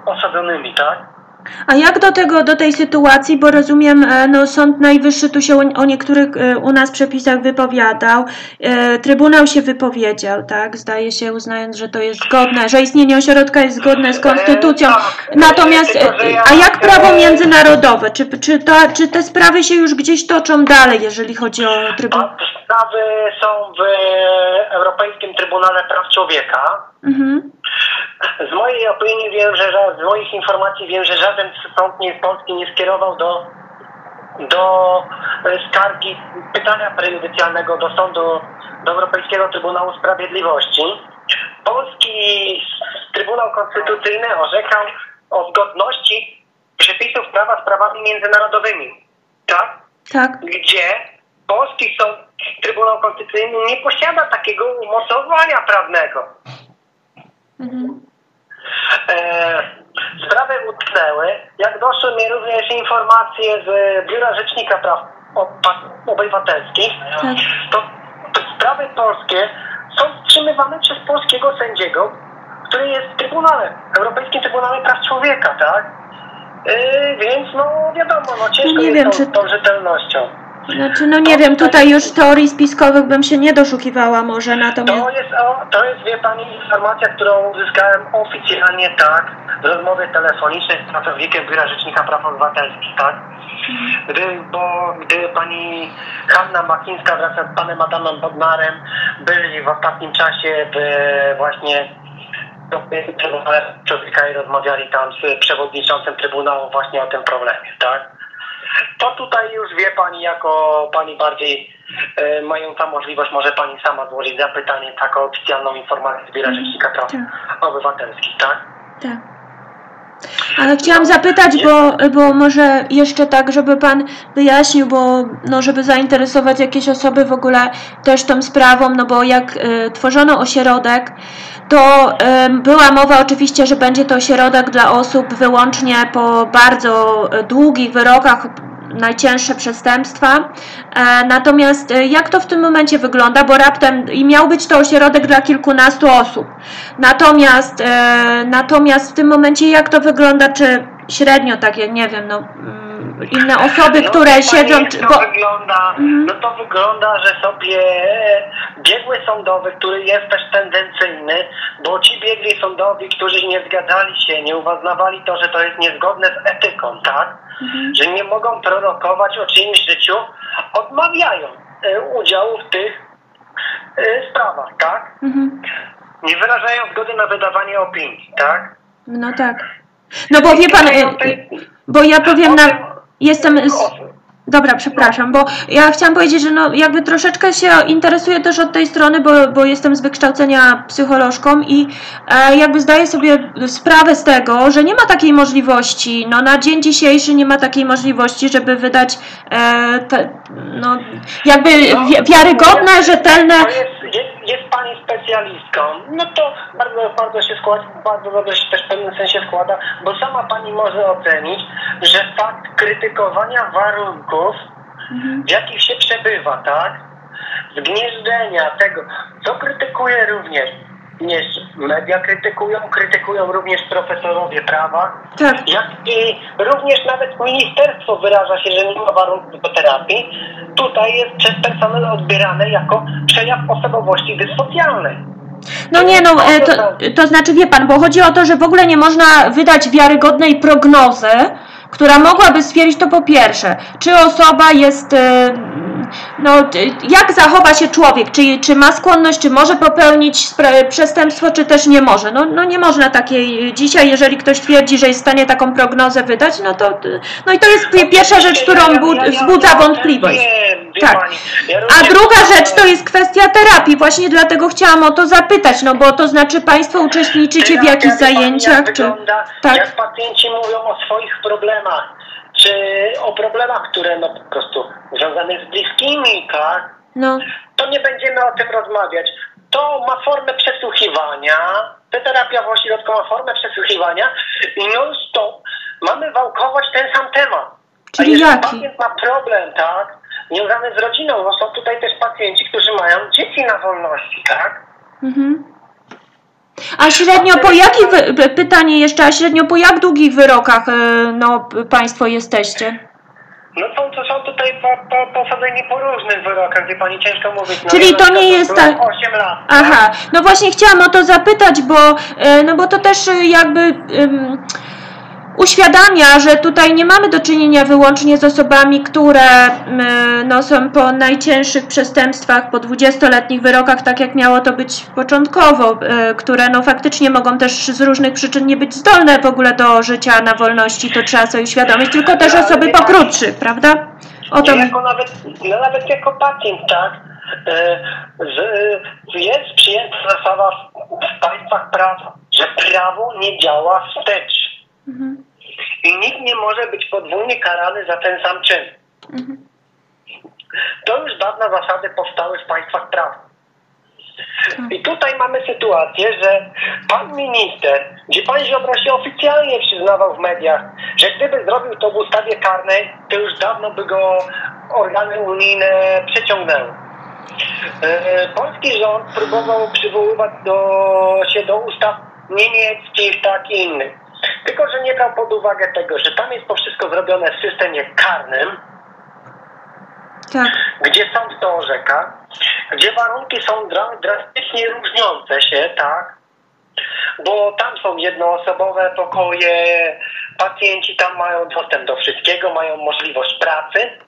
osadzonymi, tak? A jak do tego, do tej sytuacji, bo rozumiem, e, no Sąd Najwyższy tu się o, o niektórych e, u nas przepisach wypowiadał, e, Trybunał się wypowiedział, tak, zdaje się uznając, że to jest zgodne, że istnienie ośrodka jest zgodne z konstytucją. E, tak, Natomiast, e, a jak prawo międzynarodowe, czy, czy, ta, czy te sprawy się już gdzieś toczą dalej, jeżeli chodzi o Trybunał? Sprawy są w Europejskim Trybunale Praw Człowieka. Mhm. Z mojej opinii wiem, że z moich informacji wiem, że żaden sąd nie, polski nie skierował do, do e, skargi pytania prejudycjalnego do sądu, do Europejskiego Trybunału Sprawiedliwości. Polski Trybunał Konstytucyjny orzekał o zgodności przepisów prawa z prawami międzynarodowymi. Tak? Tak, gdzie polski sąd, Trybunał Konstytucyjny nie posiada takiego umocowania prawnego. mhm. E, sprawy utknęły. Jak doszły mi również informacje z Biura Rzecznika Praw Obywatelskich, Tak. to, to sprawy polskie są wstrzymywane przez polskiego sędziego, który jest w Trybunale, Europejskim Trybunale Praw Człowieka, tak? E, więc no wiadomo, no ciężko nie jest wiem, tą, czy- tą rzetelnością. Znaczy, no nie wiem, tutaj już teorii spiskowych bym się nie doszukiwała może, natomiast... To jest, to jest, wie Pani, informacja, którą uzyskałem oficjalnie, tak, w rozmowie telefonicznej z pracownikiem Biura Rzecznika Praw Obywatelskich, tak? Gdy, bo gdy Pani Hanna Makińska wraz z Panem Adamem Bodnarem byli w ostatnim czasie w, właśnie Trybunale Człowieka i rozmawiali tam z przewodniczącym Trybunału właśnie o tym problemie, tak? To tutaj już wie Pani, jako Pani bardziej e, mająca możliwość, może Pani sama złożyć zapytanie, taką oficjalną informację z Biura Rzecznika Praw tak. Obywatelskich, tak? Tak. Ale chciałam zapytać, bo, bo może jeszcze tak, żeby Pan wyjaśnił, bo no, żeby zainteresować jakieś osoby w ogóle też tą sprawą, no bo jak y, tworzono ośrodek, to y, była mowa oczywiście, że będzie to ośrodek dla osób wyłącznie po bardzo y, długich wyrokach, najcięższe przestępstwa. E, natomiast e, jak to w tym momencie wygląda, bo raptem i miał być to ośrodek dla kilkunastu osób. Natomiast, e, natomiast w tym momencie jak to wygląda, czy średnio takie, nie wiem, no mm, inne osoby, No, które siedzą, to bo, wygląda, no to wygląda, że sobie e, biegły sądowy, który jest też tendencyjny, bo ci biegli sądowi, którzy nie zgadzali się, nie uznawali to, że to jest niezgodne z etyką, tak? Że nie mogą prorokować o czyimś życiu, odmawiają e, udziału w tych e, sprawach, tak? mhm, Nie wyrażają zgody na wydawanie opinii, tak? no tak. No bo wie Pan, e, bo ja powiem na, jestem... Z, Dobra, przepraszam, bo ja chciałam powiedzieć, że no jakby troszeczkę się interesuję też od tej strony, bo, bo jestem z wykształcenia psycholożką i e, jakby zdaję sobie sprawę z tego, że nie ma takiej możliwości, no na dzień dzisiejszy nie ma takiej możliwości, żeby wydać e, te, no jakby wi- wiarygodne, rzetelne... Jest, jest, pani specjalistką, no to bardzo, bardzo się składa, bardzo dobrze się też w pewnym sensie składa, bo sama pani może ocenić, że fakt krytykowania warunków, w jakich się przebywa, tak? Zgnieżdżenia tego, co krytykuje również, również media krytykują, krytykują również profesorowie prawa, Tak, jak i również nawet ministerstwo wyraża się, że nie ma warunków do terapii, tutaj jest przez personel odbierane jako przejaw osobowości dysocjalnej. No nie, no e, to, to znaczy wie pan, bo chodzi o to, że w ogóle nie można wydać wiarygodnej prognozy, która mogłaby stwierdzić to po pierwsze, czy osoba jest, e, no e, jak zachowa się człowiek, czy, czy ma skłonność, czy może popełnić przestępstwo, czy też nie może. No, no nie można takiej, dzisiaj jeżeli ktoś twierdzi, że jest w stanie taką prognozę wydać, no to, no i to jest pi- pierwsza rzecz, którą bu- wzbudza wątpliwość. Tak. A druga rzecz to jest kwestia terapii. Właśnie dlatego chciałam o to zapytać, no bo to znaczy Państwo uczestniczycie w jakichś zajęciach, czy... Tak. Jak pacjenci mówią o swoich problemach, czy o problemach, które no po prostu związane z bliskimi, tak? No, to nie będziemy o tym rozmawiać. To ma formę przesłuchiwania, ta terapia w ośrodku ma formę przesłuchiwania i non stop mamy wałkować ten sam temat. Czyli A jeżeli jaki? pacjent ma problem, tak, związany z rodziną, bo są tutaj też pacjenci, którzy mają dzieci na wolności, tak? mhm. A średnio po jakich, pytanie jeszcze, a średnio po jak długich wyrokach e, no, Państwo jesteście? No są, to są tutaj po, po, posadzeni po różnych wyrokach, wie pani ciężko mówić. No, Czyli to nie jest tak- 8 lat. Aha, no właśnie chciałam o to zapytać, bo, e, no bo to też jakby ym, uświadamia, że tutaj nie mamy do czynienia wyłącznie z osobami, które m, no, są po najcięższych przestępstwach, po 20-letnich wyrokach, tak jak miało to być początkowo, e, które no faktycznie mogą też z różnych przyczyn nie być zdolne w ogóle do życia na wolności, to trzeba sobie uświadomić, tylko też osoby po krótszych, prawda? O to Ja jako nawet, ja nawet jako pacjent, tak, że e, jest przyjęta zasada w, państwach prawa, że prawo nie działa wstecz. I nikt nie może być podwójnie karany za ten sam czyn. To już dawno zasady powstały w państwach prawa. I tutaj mamy sytuację, że pan minister, gdzie pan Ziobro się oficjalnie przyznawał w mediach, że gdyby zrobił to w ustawie karnej, to już dawno by go organy unijne przeciągnęły. E, Polski rząd próbował przywoływać do, się do ustaw niemieckich, tak i innych. Tylko, że nie brał pod uwagę tego, że tam jest to wszystko zrobione w systemie karnym, tak. gdzie sąd to orzeka, gdzie warunki są dra drastycznie różniące się, tak? Bo tam są jednoosobowe pokoje, pacjenci tam mają dostęp do wszystkiego, mają możliwość pracy.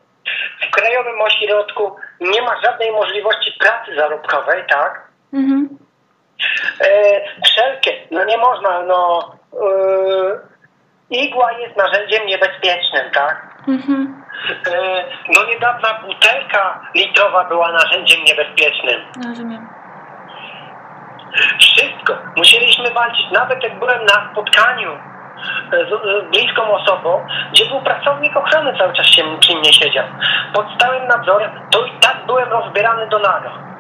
W Krajowym Ośrodku nie ma żadnej możliwości pracy zarobkowej, tak? Mhm. E, wszelkie, no nie można, no igła jest narzędziem niebezpiecznym, tak? Mhm. E, do niedawna butelka litrowa była narzędziem niebezpiecznym. Rozumiem. Wszystko. Musieliśmy walczyć. Nawet jak byłem na spotkaniu z, z bliską osobą, gdzie był pracownik ochrony cały czas się przy mnie siedział. Pod stałym nadzorem, to i tak byłem rozbierany do naga.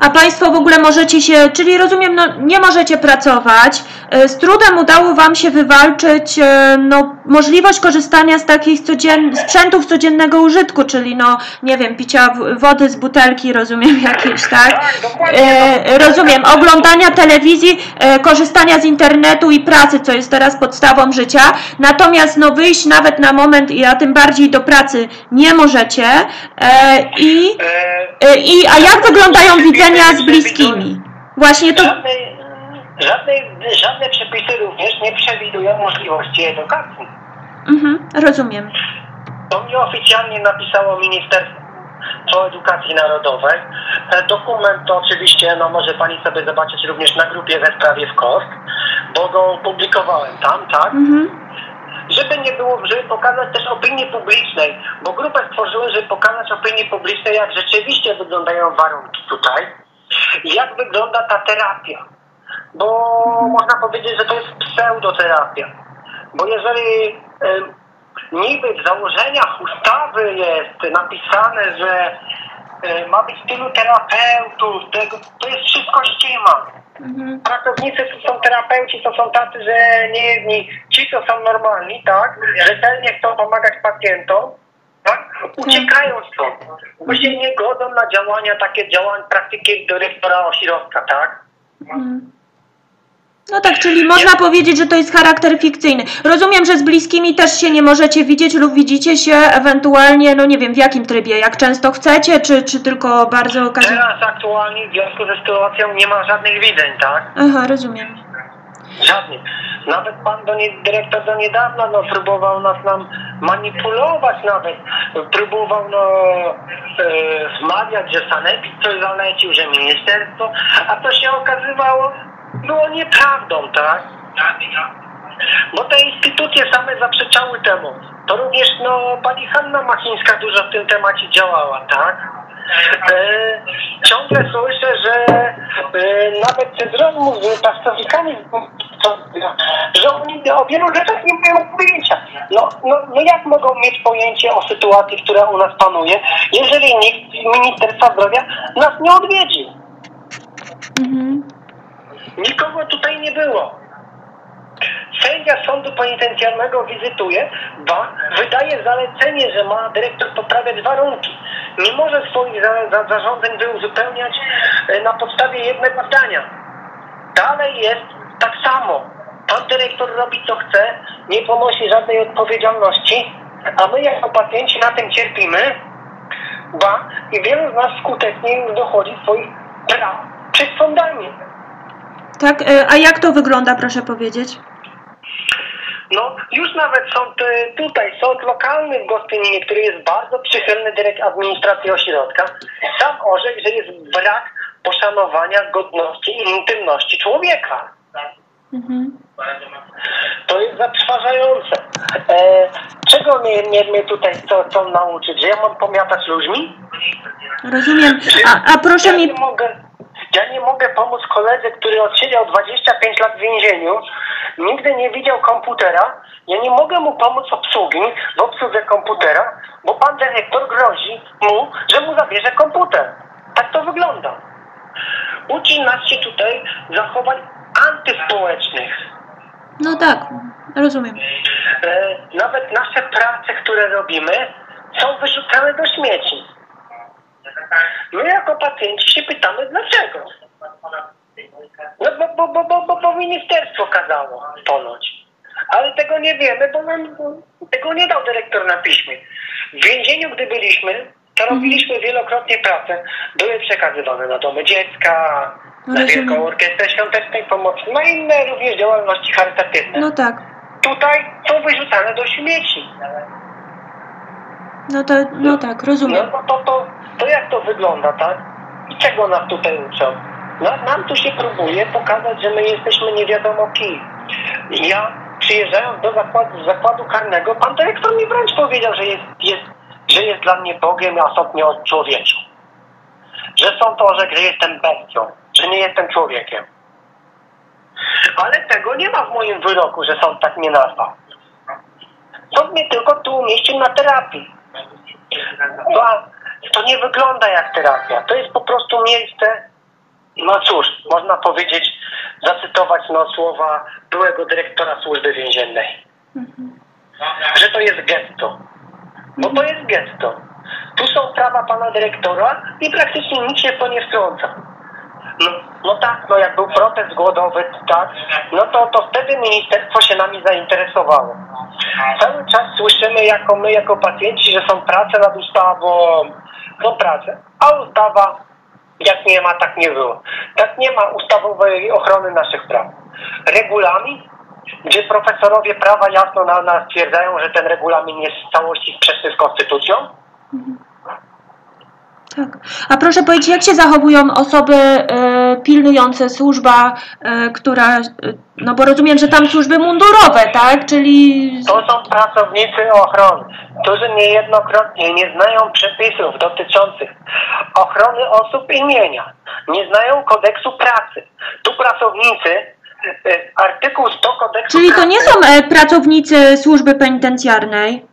A Państwo w ogóle możecie się, czyli rozumiem, no nie możecie pracować. E, Z trudem udało Wam się wywalczyć e, no, możliwość korzystania z takich codzien... sprzętów codziennego użytku, czyli no, nie wiem, picia wody z butelki, rozumiem jakieś, tak? E, rozumiem, oglądania telewizji, e, korzystania z internetu i pracy, co jest teraz podstawą życia. Natomiast no wyjść nawet na moment, a tym bardziej do pracy nie możecie. E, I E, I, a jak wyglądają widzenia z bliskimi? Właśnie to. żadnej, żadnej, żadne przepisy również nie przewidują możliwości edukacji. Mhm, rozumiem. To mi oficjalnie napisało Ministerstwo Edukacji Narodowej. Dokument to oczywiście, no może pani sobie zobaczyć również na grupie we sprawie w KOST, bo go opublikowałem tam, tak? Mhm. Żeby nie było, żeby pokazać też opinii publicznej, bo grupę stworzyłem, żeby pokazać opinii publicznej, jak rzeczywiście wyglądają warunki tutaj, jak wygląda ta terapia. Bo można powiedzieć, że to jest pseudoterapia. Bo jeżeli niby w założeniach ustawy jest napisane, że ma być tylu terapeutów, tego, to jest wszystko ściema. Mhm. Pracownicy to są terapeuci, to są tacy, że nie jedni, ci co są normalni, tak, rzetelnie chcą pomagać pacjentom, tak, uciekają stąd, bo się nie godzą na działania, takie działania, praktyki dyrektora ośrodka, tak. No tak, czyli można powiedzieć, że to jest charakter fikcyjny. Rozumiem, że z bliskimi też się nie możecie widzieć lub widzicie się ewentualnie, no nie wiem, w jakim trybie, jak często chcecie, czy, czy tylko bardzo okazjonalnie. Teraz aktualnie w związku ze sytuacją nie ma żadnych widzeń, tak. Aha, rozumiem. Żadnych. Nawet pan do nie, dyrektor do niedawna no, próbował nas nam manipulować nawet. Próbował no, e, wmawiać, że Sanepid coś zalecił, że ministerstwo, a to się okazywało było nieprawdą, tak? Bo te instytucje same zaprzeczały temu. To również no, pani Hanna Machińska dużo w tym temacie działała, tak? E, ciągle słyszę, że e, nawet przez rozmów z pracownikami, że oni o wielu rzeczach nie mają pojęcia. No, no, no jak mogą mieć pojęcie o sytuacji, która u nas panuje, jeżeli nikt z Ministerstwa Zdrowia nas nie odwiedził? Nikogo tutaj nie było. Sędzia sądu penitencjarnego wizytuje, ba, wydaje zalecenie, że ma dyrektor poprawiać warunki. Nie może swoich za, za, zarządzeń uzupełniać e, na podstawie jednego zdania. dalej jest tak samo. Pan dyrektor robi co chce, nie ponosi żadnej odpowiedzialności, a my jako pacjenci na tym cierpimy, ba i wielu z nas skutecznie już dochodzi swoich praw przed sądami. Tak, e, a jak to wygląda, proszę powiedzieć? No, już nawet sąd tutaj, sąd lokalny w Gostyninie, który jest bardzo przychylny dyrekt administracji ośrodka, sam orzekł, że jest brak poszanowania godności i intymności człowieka. Mhm. To jest zatrważające. E, czego mnie, mnie, mnie tutaj chcą, chcą nauczyć? Że ja mam pomiatać ludźmi? Rozumiem. A, a proszę ja mi. Mogę, ja nie mogę pomóc koledze, który odsiedział 25 lat w więzieniu, nigdy nie widział komputera. Ja nie mogę mu pomóc obsługi, w obsłudze komputera, bo pan dyrektor grozi mu, że mu zabierze komputer. Tak to wygląda. Uczy nas się tutaj zachowań antyspołecznych. No tak, rozumiem. E, nawet nasze prace, które robimy, są wyrzucane do śmieci. My jako pacjenci się pytamy, dlaczego? No bo, bo, bo, bo, bo, bo ministerstwo kazało ponoć. Ale tego nie wiemy, bo nam tego nie dał dyrektor na piśmie. W więzieniu, gdy byliśmy, to robiliśmy wielokrotnie pracę. Były przekazywane na domy dziecka, na Rozumiem. Wielką Orkiestrę Świątecznej Pomocy, na inne również działalności charytatywne. No tak. Tutaj są wyrzucane do śmieci. No to, no tak, No rozumiem. to, to, to, to jak to wygląda, tak? I czego nas tutaj uczą? No, nam tu się próbuje pokazać, że my jesteśmy nie wiadomo kim. Ja przyjeżdżając do zakładu, zakładu karnego, pan dyrektor mi wręcz powiedział, że jest, jest, że jest dla mnie Bogiem, a stopnie od człowieku. Że są to, że jestem bestią, że nie jestem człowiekiem. Ale tego nie ma w moim wyroku, że sąd tak mnie nazwał. Sąd mnie tylko tu umieścił na terapii. No, a to nie wygląda jak terapia. To jest po prostu miejsce, no cóż, można powiedzieć, zacytować no, słowa byłego dyrektora służby więziennej. Że to jest getto. Bo to jest getto. Tu są prawa pana dyrektora i praktycznie nikt się w to nie wtrąca. No, no tak, no jak był protest głodowy, tak, no to, to wtedy ministerstwo się nami zainteresowało. Cały czas słyszymy jako my, jako pacjenci, że są prace nad ustawą, są prace, a ustawa jak nie ma, tak nie było. Tak nie ma ustawowej ochrony naszych praw. Regulamin, gdzie profesorowie prawa jasno na nas stwierdzają, że ten regulamin jest w całości sprzeczny z konstytucją, Tak. A proszę powiedzieć, jak się zachowują osoby e, pilnujące służba, e, która, e, no bo rozumiem, że tam służby mundurowe, tak? Czyli To są pracownicy ochrony, którzy niejednokrotnie nie znają przepisów dotyczących ochrony osób imienia, nie znają kodeksu pracy. Tu pracownicy, artykuł 100 kodeksu Czyli to nie są pracownicy służby penitencjarnej.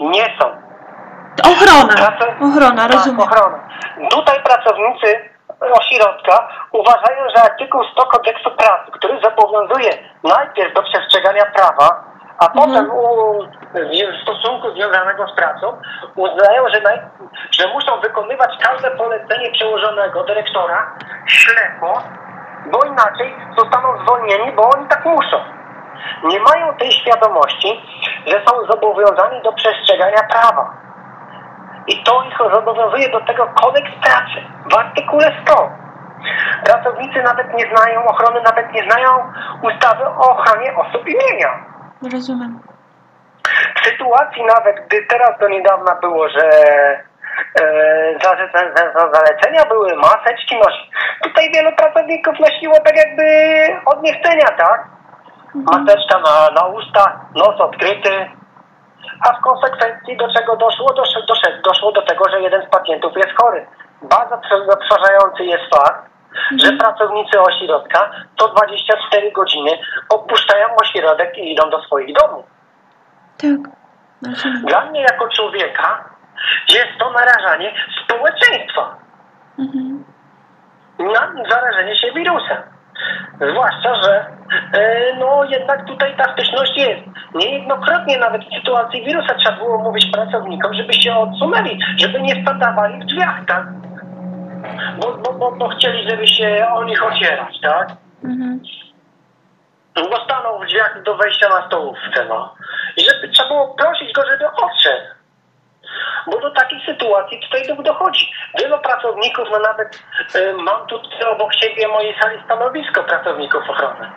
nie są. Ochrona. Ochrona, tak, rozumiem. ochrona. Tutaj pracownicy ośrodka uważają, że artykuł 100 kodeksu pracy, który zobowiązuje najpierw do przestrzegania prawa, a Mhm. potem u, w stosunku związanego z pracą, uznają, że, naj, że muszą wykonywać każde polecenie przełożonego dyrektora ślepo, bo inaczej zostaną zwolnieni, bo oni tak muszą. Nie mają tej świadomości, że są zobowiązani do przestrzegania prawa. I to ich zobowiązuje do tego kodeks pracy w artykule 100. Pracownicy nawet nie znają ochrony, nawet nie znają ustawy o ochronie osób imienia. Rozumiem. W sytuacji nawet, gdy teraz do niedawna było, że e, za, za, za, za zalecenia były maseczki nosić. Tutaj wielu pracowników nosiło tak jakby od niechcenia, tak? Maseczka na, na usta, nos odkryty, a w konsekwencji do czego doszło? Doszło, doszło, doszło do tego, że jeden z pacjentów jest chory. Bardzo zatrważający jest fakt, że pracownicy ośrodka to 24 godziny opuszczają ośrodek i idą do swoich domów. Tak. Dla mnie jako człowieka jest to narażanie społeczeństwa Mhm. na zarażenie się wirusem. Zwłaszcza, że e, no jednak tutaj ta styczność jest. Niejednokrotnie nawet w sytuacji wirusa trzeba było mówić pracownikom, żeby się odsunęli, żeby nie stadawali w drzwiach, tak? Bo, bo, bo, bo chcieli, żeby się o nich ocierać, tak? Mhm. Bo stanął w drzwiach do wejścia na stołówce, no. I żeby trzeba było prosić go, żeby odszedł. Bo do takiej sytuacji tutaj dochodzi. Wielu pracowników, no nawet y, mam tutaj obok siebie mojej sali stanowisko pracowników ochrony.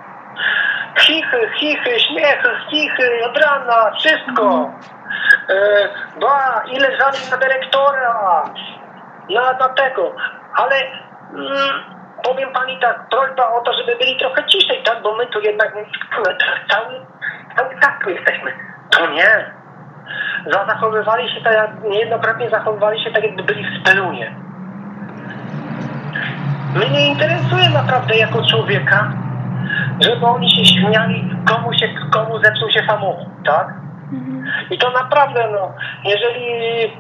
Chichy, chichy, śmiechy, chichy, od rana, wszystko. Y, ba, ile żali na dyrektora, na, na tego. Ale mm, powiem pani tak, prośba o to, żeby byli trochę ciszej, tak? Bo my tu jednak cały, cały czas tu jesteśmy. To nie. Za- Zachowywali się tak, jak niejednokrotnie zachowywali się tak, jakby byli w spelunie. Mnie nie interesuje naprawdę jako człowieka, żeby oni się śmiali, komu, się, komu zepsuł się samochód, tak? I to naprawdę, no, jeżeli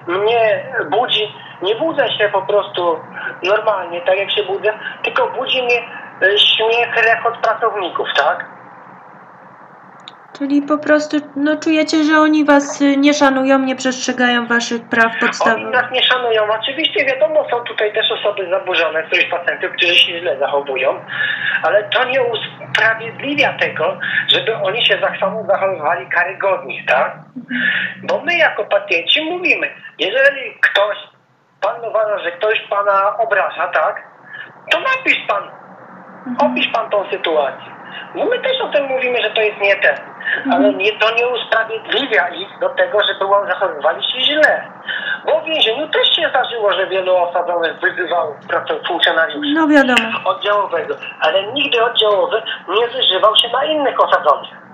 mnie budzi, nie budzę się po prostu normalnie, tak jak się budzę, tylko budzi mnie e, śmiech, rechot pracowników, tak? Czyli po prostu no, czujecie, że oni was y, nie szanują, nie przestrzegają waszych praw Oni podstawowych. nas nie szanują. Oczywiście wiadomo, są tutaj też osoby zaburzone, których pacjentów, którzy się źle zachowują, ale to nie usprawiedliwia tego, żeby oni się zachowywali karygodnie, tak? Bo my jako pacjenci mówimy, jeżeli ktoś, pan uważa, że ktoś pana obraża, tak? To napisz pan, opisz pan tą sytuację. No my też o tym mówimy, że to jest nie ten, ale nie, to nie usprawiedliwia ich do tego, że było, zachowywali się źle. Bo w więzieniu też się zdarzyło, że wielu osadzonych wyzywało pracę funkcjonariuszy No oddziałowego, ale nigdy oddziałowy nie wyżywał się na innych osadzonych.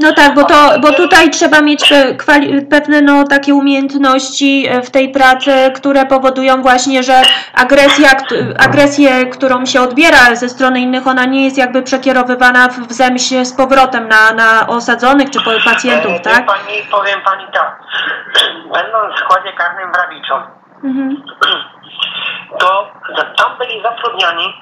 No tak, bo, to, bo tutaj trzeba mieć pe, kwali, pewne no, takie umiejętności e, w tej pracy, które powodują właśnie, że agresja, agresję, którą się odbiera ze strony innych, ona nie jest jakby przekierowywana w, zemście z powrotem na, na osadzonych czy pacjentów, tak? wie Pani, powiem pani tak, będąc w składzie karnym w Rawiczu, Mhm. to tam byli zatrudniani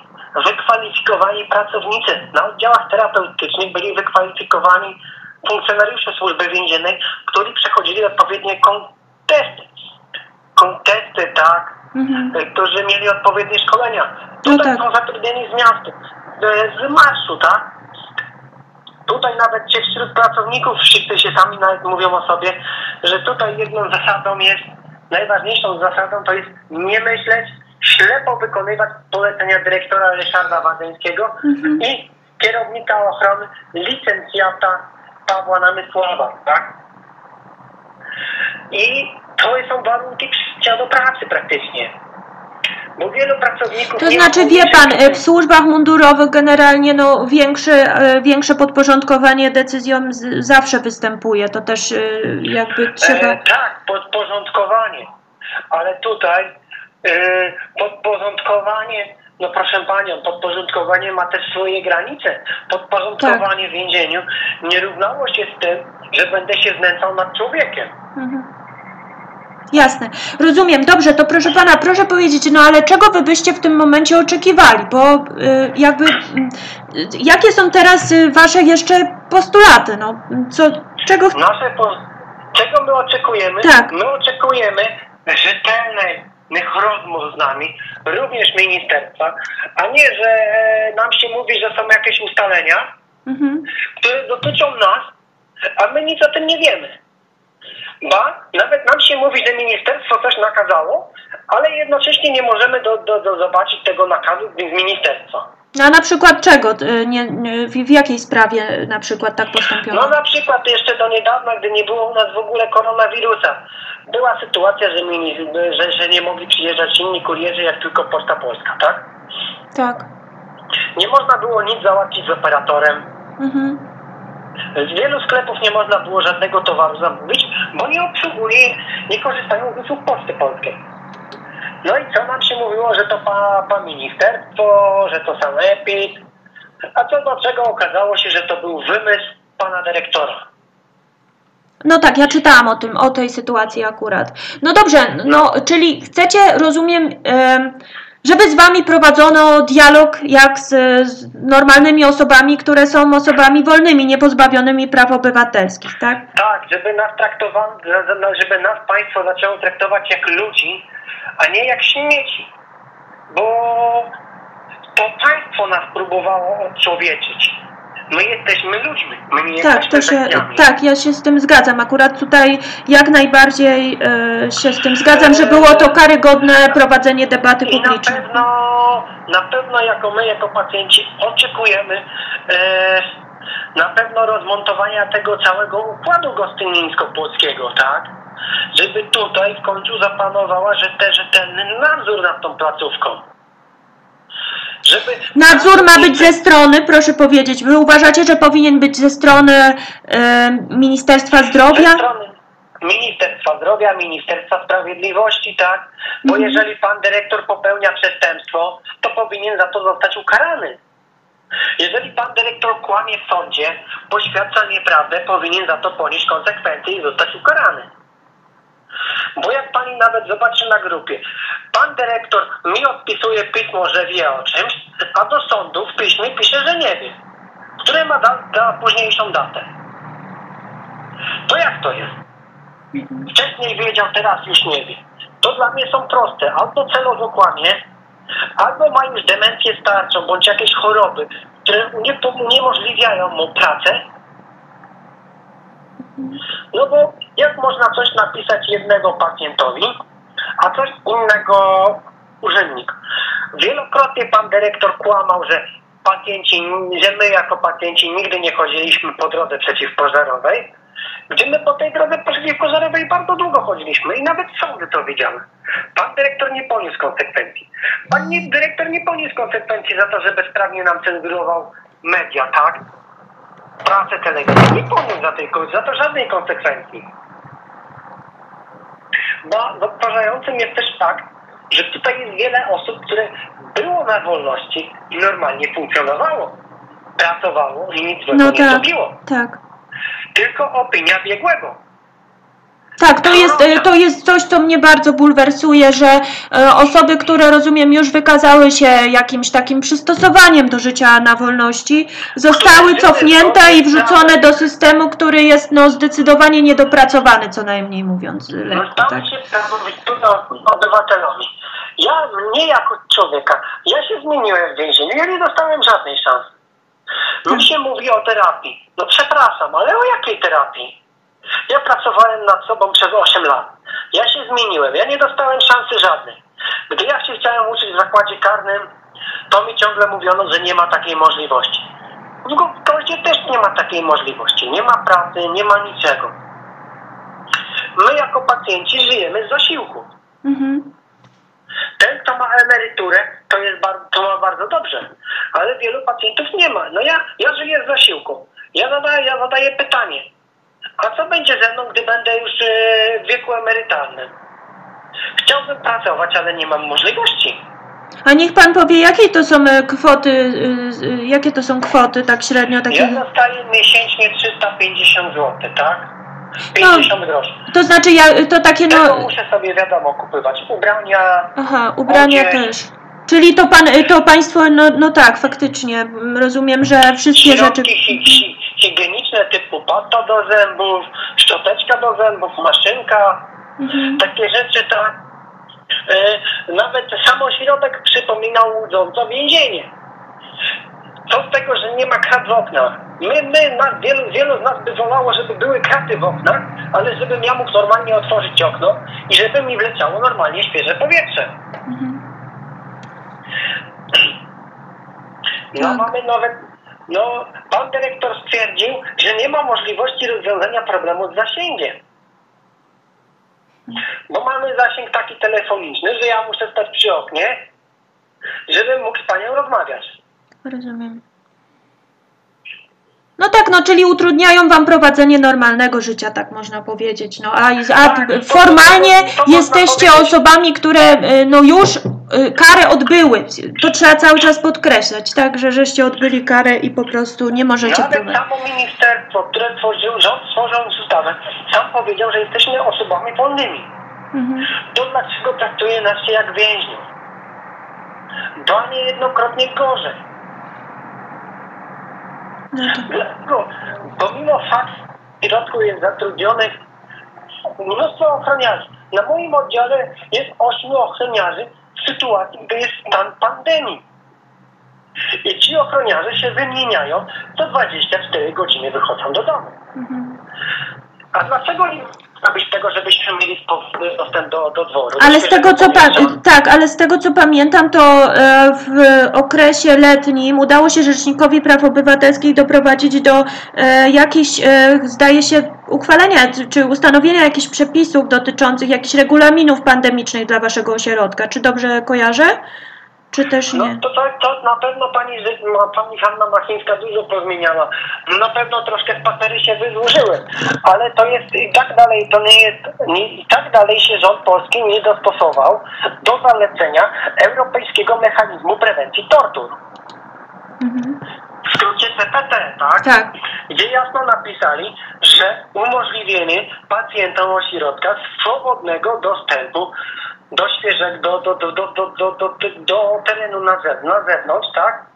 wykwalifikowani pracownicy. Na oddziałach terapeutycznych byli wykwalifikowani funkcjonariusze służby więziennej, którzy przechodzili odpowiednie kontesty. Kontesty, tak, Mhm. e, którzy mieli odpowiednie szkolenia. No Tutaj tak. są zatrudnieni z miasta, e, z marszu, tak? Tutaj nawet ci wśród pracowników wszyscy się sami nawet mówią o sobie, że tutaj jedną zasadą jest, najważniejszą zasadą to jest nie myśleć, ślepo wykonywać polecenia dyrektora Ryszarda Wadzyńskiego i kierownika ochrony licencjata Pawła Namysława, tak? I to są warunki przyjścia do pracy praktycznie. Bo wielu pracowników... To znaczy, wie pan, e, w służbach mundurowych generalnie no, większe, e, większe podporządkowanie decyzjom z, zawsze występuje. To też e, jakby trzeba. E, tak, podporządkowanie. Ale tutaj e, podporządkowanie, no proszę panią, podporządkowanie ma też swoje granice. Podporządkowanie Tak. w więzieniu nie równało się z tym, że będę się znęcał nad człowiekiem. Jasne, rozumiem. Dobrze, to proszę pana, proszę powiedzieć, no ale czego wy byście w tym momencie oczekiwali? Bo y, jakby, y, jakie są teraz y, wasze jeszcze postulaty? No, co, czego... Nasze po... Czego my oczekujemy? Tak. My oczekujemy rzetelnych rozmów z nami, również ministerstwa, a nie, że e, nam się mówi, że są jakieś ustalenia, Mhm. które dotyczą nas, a my nic o tym nie wiemy. Ba, nawet nam się mówi, że ministerstwo coś nakazało, ale jednocześnie nie możemy do, do, do zobaczyć tego nakazu z ministerstwa. No, a na przykład czego? y, Nie, nie, w, w jakiej sprawie na przykład tak postąpiono? No na przykład jeszcze do niedawna, gdy nie było u nas w ogóle koronawirusa, była sytuacja, że, mini, że, że nie mogli przyjeżdżać inni kurierzy, jak tylko Poczta Polska, tak? Tak. Nie można było nic załatwić z operatorem. Mhm. Z wielu sklepów nie można było żadnego towaru zamówić, bo nie obsługuje, nie korzystają z usług Poczty Polskiej. No i co nam się mówiło, że to pa, pa ministerstwo, że to sanepid, a co do czego okazało się, że to był wymysł pana dyrektora. No tak, ja czytałam o tym, o tej sytuacji akurat. No dobrze, no czyli chcecie, rozumiem, em, żeby z wami prowadzono dialog jak z, z normalnymi osobami, które są osobami wolnymi, niepozbawionymi praw obywatelskich, tak? Tak, żeby nas traktowano, żeby nas państwo zaczęło traktować jak ludzi, a nie jak śmieci. Bo to państwo nas próbowało odczłowieczyć. My jesteśmy ludźmi, my nie Tak, jesteśmy to się, bestiami. tak, ja się z tym zgadzam. Akurat tutaj jak najbardziej e, się z tym zgadzam, że było to karygodne prowadzenie debaty I na publicznej. pewno, na pewno jako my, jako pacjenci oczekujemy e, na pewno rozmontowania tego całego układu gostynińsko-płockiego, tak? Żeby tutaj w końcu zapanowała rzete, rzetelny nadzór nad tą placówką. Żeby Nadzór ma być ze strony, proszę powiedzieć, wy uważacie, że powinien być ze strony Ministerstwa ze Zdrowia? strony Ministerstwa Zdrowia, Ministerstwa Sprawiedliwości, tak? Bo Mhm. jeżeli pan dyrektor popełnia przestępstwo, to powinien za to zostać ukarany. Jeżeli pan dyrektor kłamie w sądzie, poświadcza nieprawdę, powinien za to ponieść konsekwencje i zostać ukarany. Bo jak pani nawet zobaczy na grupie, pan dyrektor mi odpisuje pismo, że wie o czymś, a do sądu w piśmie pisze, że nie wie. Które ma da, da późniejszą datę. To jak to jest? Wcześniej wiedział, teraz już nie wie. To dla mnie są proste. Albo celowo kłamie, albo ma już demencję starczą, bądź jakieś choroby, które unie- uniemożliwiają mu pracę. No bo jak można coś napisać jednego pacjentowi, a coś innego urzędnik? Wielokrotnie pan dyrektor kłamał, że pacjenci, że my jako pacjenci nigdy nie chodziliśmy po drodze przeciwpożarowej, gdzie my po tej drodze przeciwpożarowej bardzo długo chodziliśmy i nawet sądy to wiedziały. Pan dyrektor nie poniósł konsekwencji. Pan dyrektor nie poniósł konsekwencji za to, że bezprawnie nam cenzurował media, tak? Pracę, telewizję. Nie poniósł za, tej, za to żadnej konsekwencji. Bo zatrważającym jest też fakt, że tutaj jest wiele osób, które było na wolności i normalnie funkcjonowało. Pracowało i nic złego No nie tak, zrobiło. tak. Tylko opinia biegłego. Tak, to jest, e, to jest coś, co mnie bardzo bulwersuje, że e, osoby, które rozumiem już wykazały się jakimś takim przystosowaniem do życia na wolności, zostały cofnięte i wrzucone do systemu, który jest no, zdecydowanie niedopracowany, co najmniej mówiąc lekko. Tak. się obywatelowi. Ja, mnie jako człowieka, ja się zmieniłem w więzieniu, ja nie dostałem żadnej szansy. Mi się mówi o terapii. No przepraszam, ale o jakiej terapii? Ja pracowałem nad sobą przez 8 lat. Ja się zmieniłem, ja nie dostałem szansy żadnej. Gdy ja się chciałem uczyć w zakładzie karnym, to mi ciągle mówiono, że nie ma takiej możliwości. W Goździe też nie ma takiej możliwości. Nie ma pracy, nie ma niczego. My jako pacjenci żyjemy z zasiłku. Mhm. Ten, kto ma emeryturę, to, jest bardzo, to ma bardzo dobrze, ale wielu pacjentów nie ma. No ja, ja żyję z zasiłku. Ja zadaję, ja zadaję pytanie, a co będzie ze mną, gdy będę już e, w wieku emerytalnym? Chciałbym pracować, ale nie mam możliwości. A niech pan powie, jakie to są e, kwoty, y, jakie to są kwoty tak średnio takie. Ja dostaję miesięcznie 350 zł, tak? 50 groszy. To znaczy ja, to takie Tego no. muszę sobie wiadomo kupować. Ubrania, Aha, ubrania Odzież. też. Czyli to pan, to państwo, no, no tak, faktycznie, rozumiem, że wszystkie rzeczy. środki hi, hi, higieniczne typu pasta do zębów, szczoteczka do zębów, maszynka, Mhm. takie rzeczy tak. E, nawet sam ośrodek przypominał łudząco więzienie. Co z tego, że nie ma krat w oknach? My, my nas, wielu, wielu z nas by wolało, żeby były kraty w oknach, ale żebym ja mógł normalnie otworzyć okno i żeby mi wleciało normalnie świeże powietrze. No Tak. mamy nawet, no pan dyrektor stwierdził, że nie ma możliwości rozwiązania problemu z zasięgiem. Bo mamy zasięg taki telefoniczny, że ja muszę stać przy oknie, żebym mógł z panią rozmawiać. Rozumiem. No tak, no czyli utrudniają wam prowadzenie normalnego życia, tak można powiedzieć. No a, a Tak, formalnie jesteście osobami, które y, no już karę odbyły. To trzeba cały czas podkreślać, tak, że żeście odbyli karę i po prostu nie możecie Nawet prowadzić. samo ministerstwo, które tworzył, rząd stworząc ustawę, sam powiedział, że jesteśmy osobami wolnymi. Mhm. To dlaczego traktuje nas się jak więźniów? Ba niejednokrotnie gorzej. No to, Dlaczego? Pomimo faktu, w środku jest zatrudnionych mnóstwo ochroniarzy. Na moim oddziale jest ośmiu ochroniarzy w sytuacji, gdy jest stan pandemii. I ci ochroniarze się wymieniają, co 24 godziny wychodzą do domu. A dlaczego zrobić tego, żebyśmy mieli dostęp do, do dworu? Ale z tego co tak, ale z tego co pamiętam, to e, w okresie letnim udało się Rzecznikowi Praw Obywatelskich doprowadzić do e, jakichś, e, zdaje się, uchwalenia czy- czy ustanowienia jakichś przepisów dotyczących jakichś regulaminów pandemicznych dla waszego ośrodka. Czy dobrze kojarzę? Czy też No nie? to, to, to na pewno pani, pani Hanna Machińska dużo pozmieniała. Na pewno troszkę spacery się wydłużyły, ale to jest i tak dalej, to nie jest, nie, i tak dalej się rząd polski nie dostosował do zalecenia Europejskiego Mechanizmu Prewencji Tortur. W skrócie CPT, tak? Tak. Gdzie jasno napisali, że umożliwienie pacjentom ośrodka swobodnego dostępu do świeżego, do, do, do, do, do, do, do, do terenu na, zew- na zewnątrz, tak?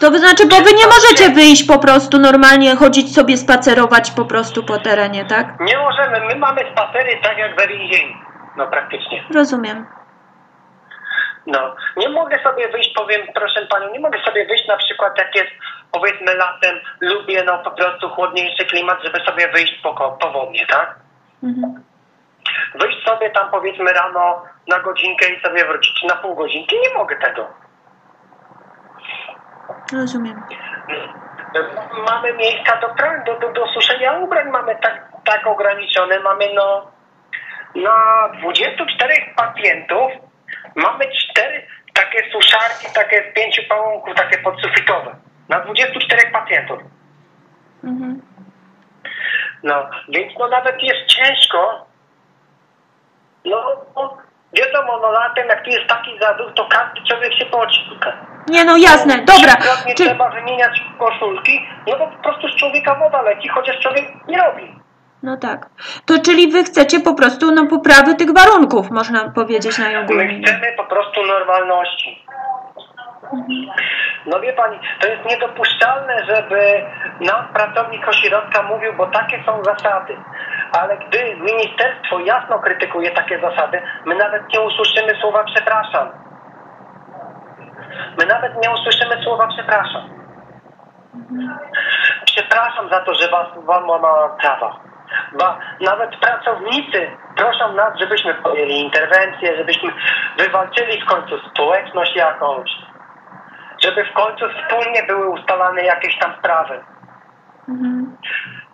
To znaczy, bo wy nie możecie wyjść po prostu normalnie, chodzić sobie, spacerować po prostu po terenie, tak? Nie możemy, my mamy spacery tak jak we więzieniu. No praktycznie. Rozumiem. No, nie mogę sobie wyjść, powiem, proszę panią, nie mogę sobie wyjść na przykład jak jest, powiedzmy latem, lubię no po prostu chłodniejszy klimat, żeby sobie wyjść po, ko- powodnie, tak? Mhm. Wyjść sobie tam powiedzmy rano na godzinkę i sobie wrócić, na pół godzinki, nie mogę tego. Rozumiem. Mamy miejsca do, do, do, do suszenia ubrań, mamy tak, tak ograniczone, mamy no na 24 pacjentów mamy cztery takie suszarki, takie z pięciu pałąków, takie podsufitowe. Na 24 pacjentów. Mhm. No, więc no nawet jest ciężko. No, no wiadomo, no latem jak tu jest taki zadół, to każdy człowiek się poci. Nie no, jasne, dobra. Trzykrotnie Czy, trzeba wymieniać koszulki, no bo po prostu z człowieka woda leci, chociaż człowiek nie robi. no tak. To czyli wy chcecie po prostu no, poprawy tych warunków, można powiedzieć My najogólniej. chcemy po prostu normalności. No wie pani, to jest niedopuszczalne, żeby nam pracownik ośrodka mówił, bo takie są zasady. Ale gdy ministerstwo jasno krytykuje takie zasady, my nawet nie usłyszymy słowa przepraszam. My nawet nie usłyszymy słowa przepraszam. Przepraszam za to, że was łamałam prawa. Ba, nawet pracownicy proszą nas, żebyśmy podjęli interwencję, żebyśmy wywalczyli w końcu społeczność jakąś, żeby w końcu wspólnie były ustalane jakieś tam sprawy.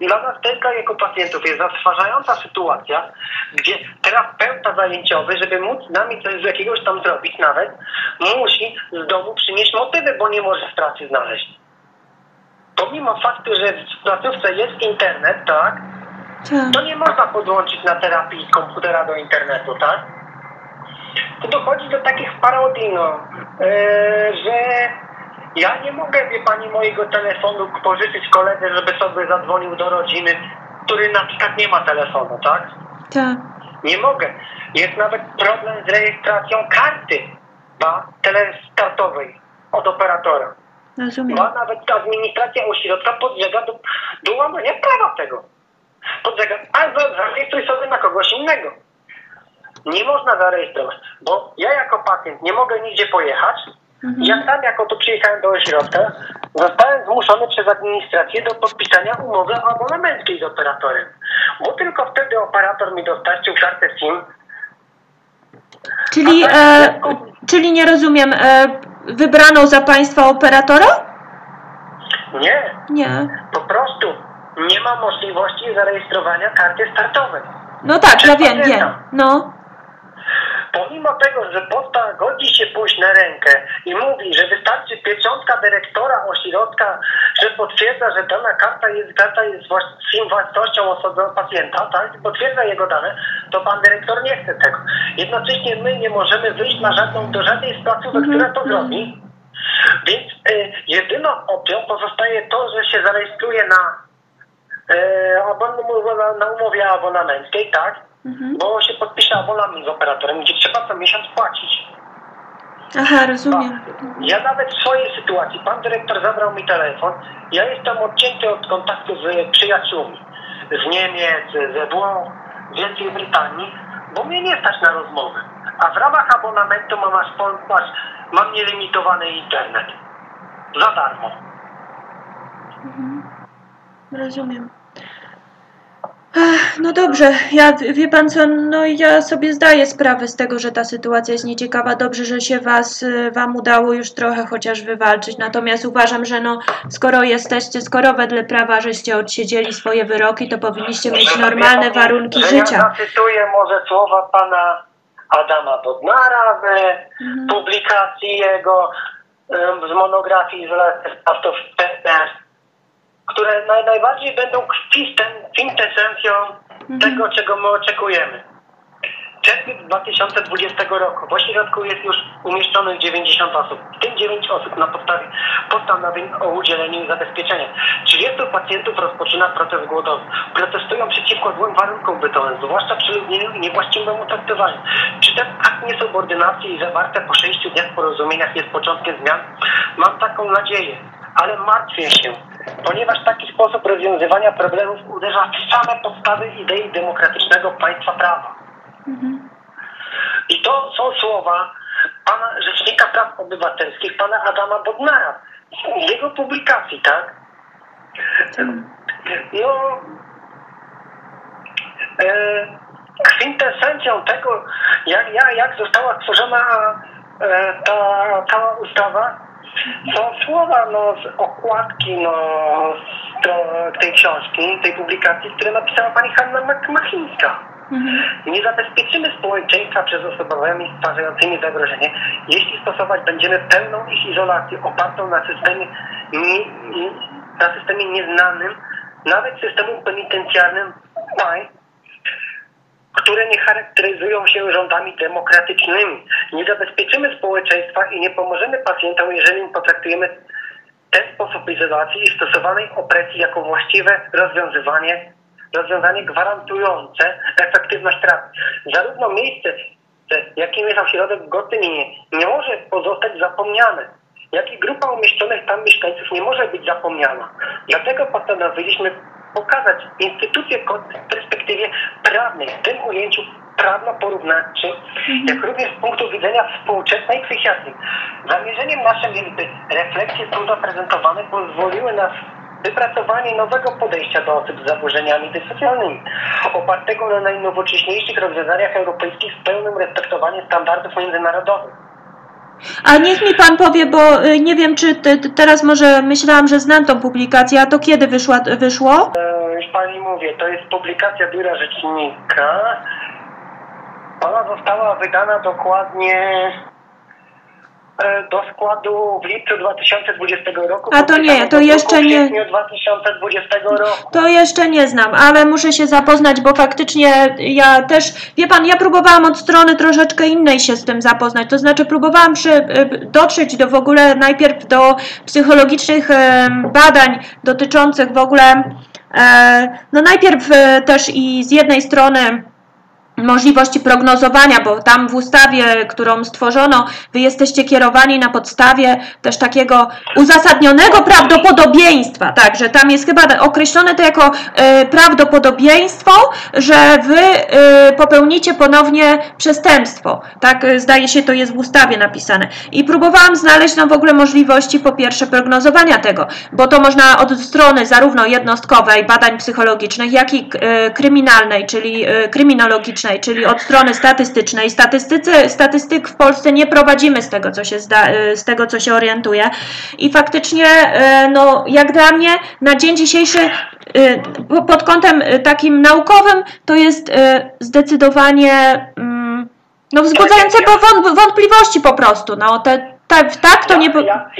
Dla nas tylko jako pacjentów jest zatrważająca sytuacja, gdzie terapeuta zajęciowy, żeby móc z nami coś z jakiegoś tam zrobić nawet, musi z domu przynieść motywy, bo nie może w pracy znaleźć. Pomimo faktu, że w placówce jest internet, tak, Tak. to nie można podłączyć na terapii komputera do internetu, tak? To dochodzi do takich parodii, no, yy, że ja nie mogę, wie pani, mojego telefonu pożyczyć koledze, żeby sobie zadzwonił do rodziny, który na przykład nie ma telefonu, tak? Tak. Nie mogę. Jest nawet problem z rejestracją karty ba, telestartowej od operatora. Rozumiem. Ba, nawet administracja ośrodka podlega do, do łamania prawa tego. Podlega, a za- zarejestruj sobie na kogoś innego. Nie można zarejestrować, bo ja jako pacjent nie mogę nigdzie pojechać. Ja sam jako tu przyjechałem do ośrodka, zostałem zmuszony przez administrację do podpisania umowy abonamenckiej z operatorem. Bo tylko wtedy operator mi dostarczył kartę SIM, Czyli, e, czyli nie rozumiem, e, wybrano za państwa operatora? Nie, Nie. po prostu nie ma możliwości zarejestrowania karty startowej. No tak, Przez ja wiem, pacjenta. wiem. No. Pomimo tego, że posta godzi się pójść na rękę i mówi, że wystarczy pieczątka dyrektora ośrodka, że potwierdza, że dana karta jest, karta jest włas- własnością osoby pacjenta, tak? Potwierdza jego dane, to pan dyrektor nie chce tego. Jednocześnie my nie możemy wyjść na żadną, do żadnej z placówek, która to zrobi. Więc y, jedyną opcją pozostaje to, że się zarejestruje na, y, na, na umowie abonamenckiej, tak? Bo się podpisze abonament z operatorem, gdzie trzeba co miesiąc płacić. Aha, rozumiem. Ja nawet w swojej sytuacji, pan dyrektor zabrał mi telefon, ja jestem odcięty od kontaktu z przyjaciółmi z Niemiec, ze Włoch, z Wielkiej Brytanii, bo mnie nie stać na rozmowy. A w ramach abonamentu mam, aż, mam nielimitowany internet. za darmo. Rozumiem. Ach, no dobrze, ja wie pan co, no ja sobie zdaję sprawę z tego, że ta sytuacja jest nieciekawa. Dobrze, że się was, y, wam udało już trochę chociaż wywalczyć. Natomiast uważam, że no, skoro jesteście, skoro wedle prawa żeście odsiedzieli swoje wyroki, to powinniście mieć normalne warunki że życia. Ja zacytuję może słowa pana Adama Bodnara w Mhm. publikacji jego em, z monografii Spawtów PPR, które naj, najbardziej będą kwisten, kwintesencją Mhm. tego, czego my oczekujemy. Czerwiec 2020 roku w ośrodku jest już umieszczonych 90 osób, w tym 9 osób na podstawie postanowień o udzieleniu zabezpieczenia. 30 pacjentów rozpoczyna proces głodowy. Protestują przeciwko złym warunkom bytowym, zwłaszcza przeludnieniu i niewłaściwemu traktowaniu. Czy ten akt niesubordynacji zawarte po 6 dniach porozumieniach jest początkiem zmian? Mam taką nadzieję, ale martwię się, ponieważ taki sposób rozwiązywania problemów uderza w same podstawy idei demokratycznego państwa prawa. I to są słowa pana Rzecznika Praw Obywatelskich, pana Adama Bodnara, z jego publikacji, tak? No, e, kwintesencją tego, jak, jak, jak została stworzona e, ta cała ustawa, są słowa no, z okładki no, z to, tej książki, tej publikacji, które napisała pani Hanna Machińska. Nie zabezpieczymy społeczeństwa przed osobami stwarzającymi zagrożenie, jeśli stosować będziemy pełną ich izolację opartą na systemie, nie, na systemie nieznanym, nawet systemem penitencjarnym państw, które nie charakteryzują się rządami demokratycznymi. Nie zabezpieczymy społeczeństwa i nie pomożemy pacjentom, jeżeli potraktujemy ten sposób izolacji i stosowanej opresji jako właściwe rozwiązywanie, rozwiązanie gwarantujące efektywność terapii. Zarówno miejsce, jakim jest ośrodek w Gotyninie, nie może pozostać zapomniane, jak i grupa umieszczonych tam mieszkańców nie może być zapomniana. Dlatego postanowiliśmy pokazać instytucję w perspektywie prawnej, w tym ujęciu prawno-porównawczym, jak również z punktu widzenia współczesnej psychiatrii. Zamierzeniem naszym jest, by refleksje tu zaprezentowane pozwoliły na wypracowanie nowego podejścia do osób z zaburzeniami dysocjalnymi, opartego na najnowocześniejszych rozwiązaniach europejskich z pełnym respektowaniem standardów międzynarodowych. A niech mi pan powie, bo y, nie wiem, czy ty, teraz może myślałam, że znam tą publikację, a to kiedy wyszła, wyszło? E, Już pani mówię, to jest publikacja Biura Rzecznika. Ona została wydana dokładnie do składu w lipcu 2020 roku. A to nie, to jeszcze nie- kwietniu 2020 roku. To jeszcze nie znam, ale muszę się zapoznać, bo faktycznie ja też, wie pan, ja próbowałam od strony troszeczkę innej się z tym zapoznać. To znaczy, próbowałam przy, y, dotrzeć do w ogóle najpierw do psychologicznych em, badań dotyczących w ogóle, e, no najpierw e, też i z jednej strony możliwości prognozowania, bo tam w ustawie, którą stworzono, wy jesteście kierowani na podstawie też takiego uzasadnionego prawdopodobieństwa, tak, że tam jest chyba określone to jako e, prawdopodobieństwo, że wy e, popełnicie ponownie przestępstwo, tak, e, zdaje się to jest w ustawie napisane. I próbowałam znaleźć no w ogóle możliwości po pierwsze prognozowania tego, bo to można od strony zarówno jednostkowej badań psychologicznych, jak i e, kryminalnej, czyli e, kryminologicznej, czyli od strony statystycznej. Statystycy, statystyk w Polsce nie prowadzimy z tego, co się, zda, e, z tego, co się orientuje. I faktycznie, e, no, jak dla mnie, na dzień dzisiejszy e, po- pod kątem takim naukowym to jest zdecydowanie mm, no, wzbudzające wątpliwości po prostu. No, te, tak, tak to nie... Ja, ja,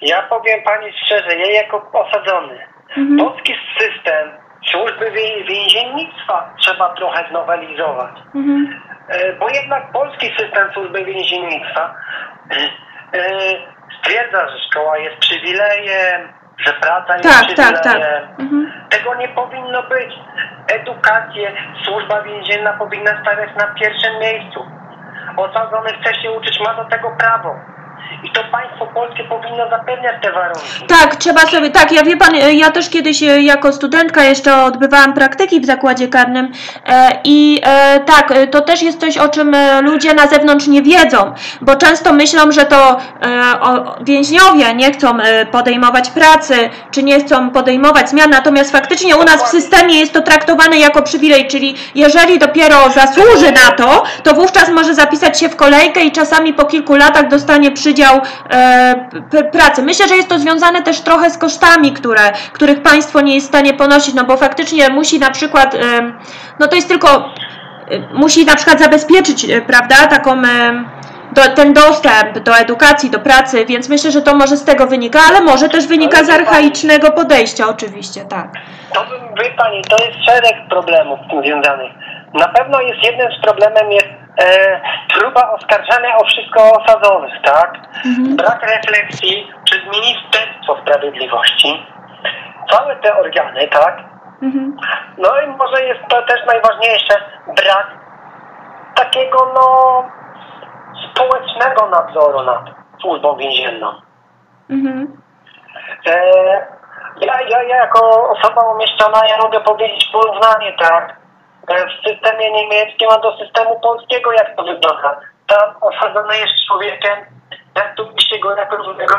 ja powiem pani szczerze, ja jako osadzony, Mhm. polski system służby więziennictwa trzeba trochę znowelizować. Mhm. E, Bo jednak polski system służby więziennictwa e, stwierdza, że szkoła jest przywilejem, że praca jest Tak, przywilejem. tak, tak. Mhm. Tego nie powinno być. Edukację służba więzienna powinna stawiać na pierwszym miejscu. Osadzony chce się uczyć, ma do tego prawo. I to państwo polskie powinno zapewniać te warunki. Tak, trzeba sobie, tak, ja wie pan, ja też kiedyś e, jako studentka jeszcze odbywałam praktyki w zakładzie karnym e, i e, tak, to też jest coś, o czym ludzie na zewnątrz nie wiedzą, bo często myślą, że to więźniowie nie chcą podejmować pracy, czy nie chcą podejmować zmian, natomiast faktycznie u nas w systemie jest to traktowane jako przywilej, czyli jeżeli dopiero zasłuży na to, to wówczas może zapisać się w kolejkę i czasami po kilku latach dostanie przydział e, pracy. Myślę, że jest to związane też trochę z kosztami, które, których państwo nie jest w stanie ponosić, no bo faktycznie musi na przykład, em, no to jest tylko, e, musi na przykład zabezpieczyć, e, prawda, taką, em, do, ten dostęp do edukacji, do pracy, więc myślę, że to może z tego wynika, ale może też wynika z archaicznego podejścia oczywiście, tak. To bym, wie pani, to jest szereg problemów z tym związanych. Na pewno jest jednym z problemem jest e, próba oskarżania o wszystko osadzonych, tak? Brak refleksji przez Ministerstwo Sprawiedliwości. Całe te organy, tak? Mhm. No i może jest to też najważniejsze, brak takiego no społecznego nadzoru nad służbą więzienną. Mhm. E, ja, ja, ja jako osoba umieszczona, ja mogę powiedzieć porównanie, tak, w systemie niemieckim, a do systemu polskiego, jak to wygląda. Tam osadzony jest człowiekiem, jak tu się go jako równego,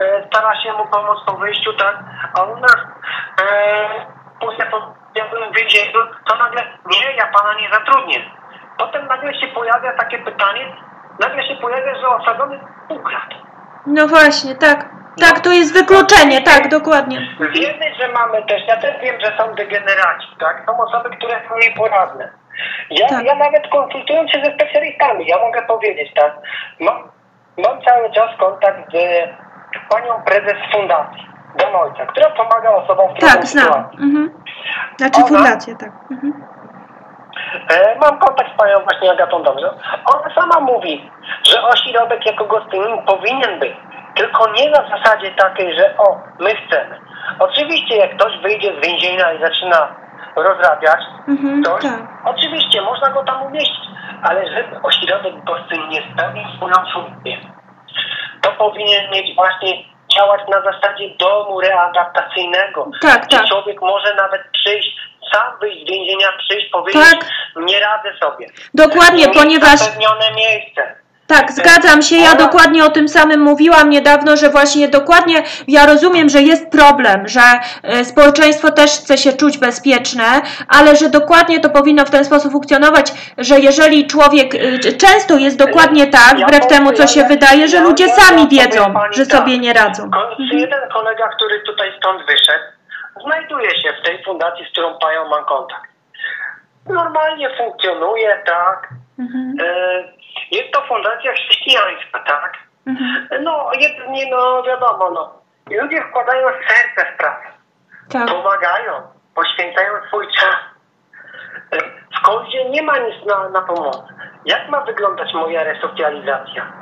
e, stara się mu pomóc po wyjściu, tak, a u nas e, później po jakbym więzieniu, to nagle, nie, ja pana nie zatrudnię. Potem nagle się pojawia takie pytanie, nagle się pojawia, że osadzony ukradł. No właśnie, tak. Tak, to jest wykluczenie, tak, dokładnie. Wiemy, że mamy też, ja też wiem, że są degeneraci, tak? Są osoby, które są nieporadne. Ja, Tak. ja nawet konsultując się ze specjalistami, ja mogę powiedzieć, tak? Mam, mam cały czas kontakt z panią prezes fundacji Dom Ojca, która pomaga osobom w trudnej Tak, znam. Mhm. Znaczy Ona- fundację, tak. Mhm. E, mam kontakt z panią właśnie Agatą Dobrze. Ona sama mówi, że ośrodek jako gostynin powinien być. Tylko nie na zasadzie takiej, że o, my chcemy. Oczywiście jak ktoś wyjdzie z więzienia i zaczyna rozrabiać, Mhm, to tak. oczywiście można go tam umieścić, ale żeby ośrodek gostynin spełnił swoją funkcję, to powinien mieć właśnie działać na zasadzie domu readaptacyjnego. Tak, gdzie tak. człowiek może nawet przyjść, sam wyjść z więzienia, przyjść, powiedzieć, Tak. nie radzę sobie. Dokładnie, ponieważ Zapewnione miejsce. Tak, zgadzam się. Ja dokładnie o tym samym mówiłam niedawno, że właśnie dokładnie ja rozumiem, że jest problem, że e, społeczeństwo też chce się czuć bezpieczne, ale że dokładnie to powinno w ten sposób funkcjonować, że jeżeli człowiek e, często jest dokładnie tak, wbrew temu, co się wydaje, że ludzie sami wiedzą, że tak. sobie nie radzą. Ko- Jeden kolega, który tutaj stąd wyszedł, znajduje się w tej fundacji, z którą panią mam kontakt. Normalnie funkcjonuje, tak. Mhm. E, Jest to fundacja chrześcijańska, tak. Mhm. No, jedynie, no wiadomo, no. Ludzie wkładają serce w pracę. Tak. pomagają, poświęcają swój czas. W końcu nie ma nic na, na pomoc. Jak ma wyglądać moja resocjalizacja?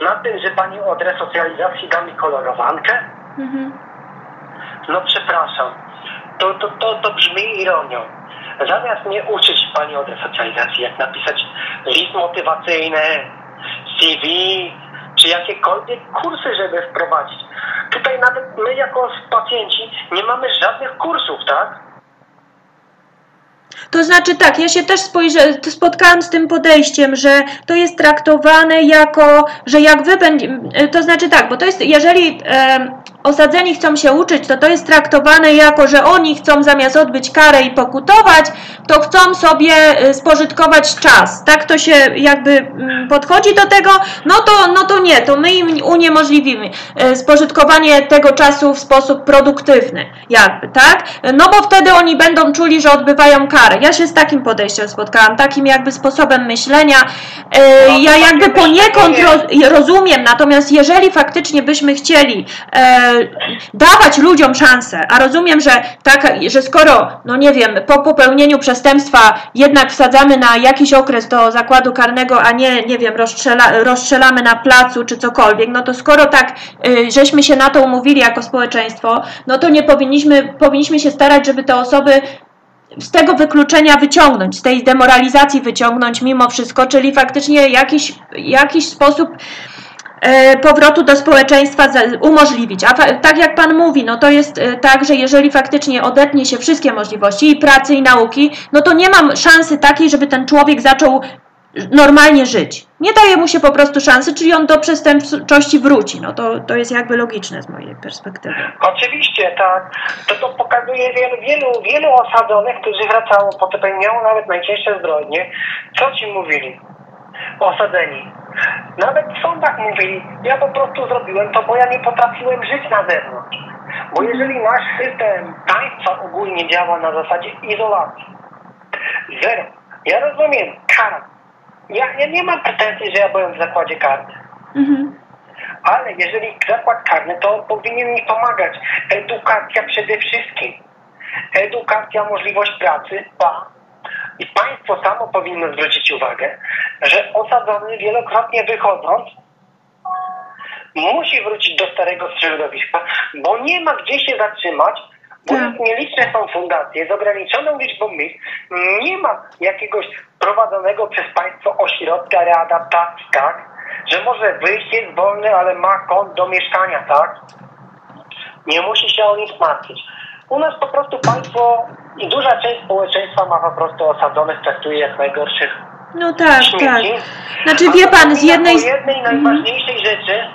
Na tym, że pani od resocjalizacji da mi kolorowankę? Mhm. No przepraszam, to, to, to, to brzmi ironią. Zamiast mnie uczyć pani od resocjalizacji, jak napisać list motywacyjny, CV, czy jakiekolwiek kursy, żeby wprowadzić. Tutaj nawet my jako pacjenci nie mamy żadnych kursów, tak? To znaczy tak, ja się też spojrzę, spotkałam z tym podejściem, że to jest traktowane jako, że jak wy będzie, to znaczy tak, bo to jest, jeżeli e, osadzeni chcą się uczyć, to to jest traktowane jako, że oni chcą zamiast odbyć karę i pokutować, to chcą sobie e, spożytkować czas. Tak to się jakby mm, podchodzi do tego, no to, no to nie, to my im uniemożliwimy e, spożytkowanie tego czasu w sposób produktywny, jakby, tak? No bo wtedy oni będą czuli, że odbywają karę. Ja się z takim podejściem spotkałam, takim jakby sposobem myślenia. E, No, ja jakby poniekąd rozumiem, natomiast jeżeli faktycznie byśmy chcieli e, dawać ludziom szansę, a rozumiem, że tak, że skoro, no nie wiem, po popełnieniu przestępstwa jednak wsadzamy na jakiś okres do zakładu karnego, a nie, nie wiem, rozstrzela, rozstrzelamy na placu czy cokolwiek, no to skoro tak, y, żeśmy się na to umówili jako społeczeństwo, no to nie powinniśmy, powinniśmy się starać, żeby te osoby z tego wykluczenia wyciągnąć, z tej demoralizacji wyciągnąć mimo wszystko, czyli faktycznie jakiś, jakiś sposób powrotu do społeczeństwa umożliwić. A tak jak Pan mówi, no to jest e, tak, że jeżeli faktycznie odetnie się wszystkie możliwości i pracy i nauki, no to nie mam szansy takiej, żeby ten człowiek zaczął normalnie żyć. Nie daje mu się po prostu szansy, czyli on do przestępczości wróci. No to, to jest jakby logiczne z mojej perspektywy. Oczywiście, tak. To to pokazuje wielu, wielu, wielu osadzonych, którzy wracało po popełniało nawet najcięższe zbrodnie. Co ci mówili? Osadzeni. Nawet w sądach mówili, ja po prostu zrobiłem to, bo ja nie potrafiłem żyć na zewnątrz. Bo jeżeli nasz system państwa ogólnie działa na zasadzie izolacji, zero. Ja rozumiem, kara. Ja, ja nie mam pretensji, że ja byłem w zakładzie karnym. Mhm. Ale jeżeli zakład karny, to powinien mi pomagać. Edukacja przede wszystkim. Edukacja, możliwość pracy, ba. I państwo samo powinno zwrócić uwagę, że osadzony wielokrotnie wychodząc musi wrócić do starego środowiska, bo nie ma gdzie się zatrzymać, bo Tak. nieliczne są fundacje z ograniczoną liczbą miejsc. Nie ma jakiegoś prowadzonego przez państwo ośrodka readaptacji, tak? Że może wyjść jest wolny, ale ma kąt do mieszkania, tak? Nie musi się o nic martwić. U nas po prostu państwo i duża część społeczeństwa ma po prostu osadzonych, traktuje jak najgorszych No tak, tak. śmieci. Znaczy A wie pan, z jednej... o jednej najważniejszej rzeczy,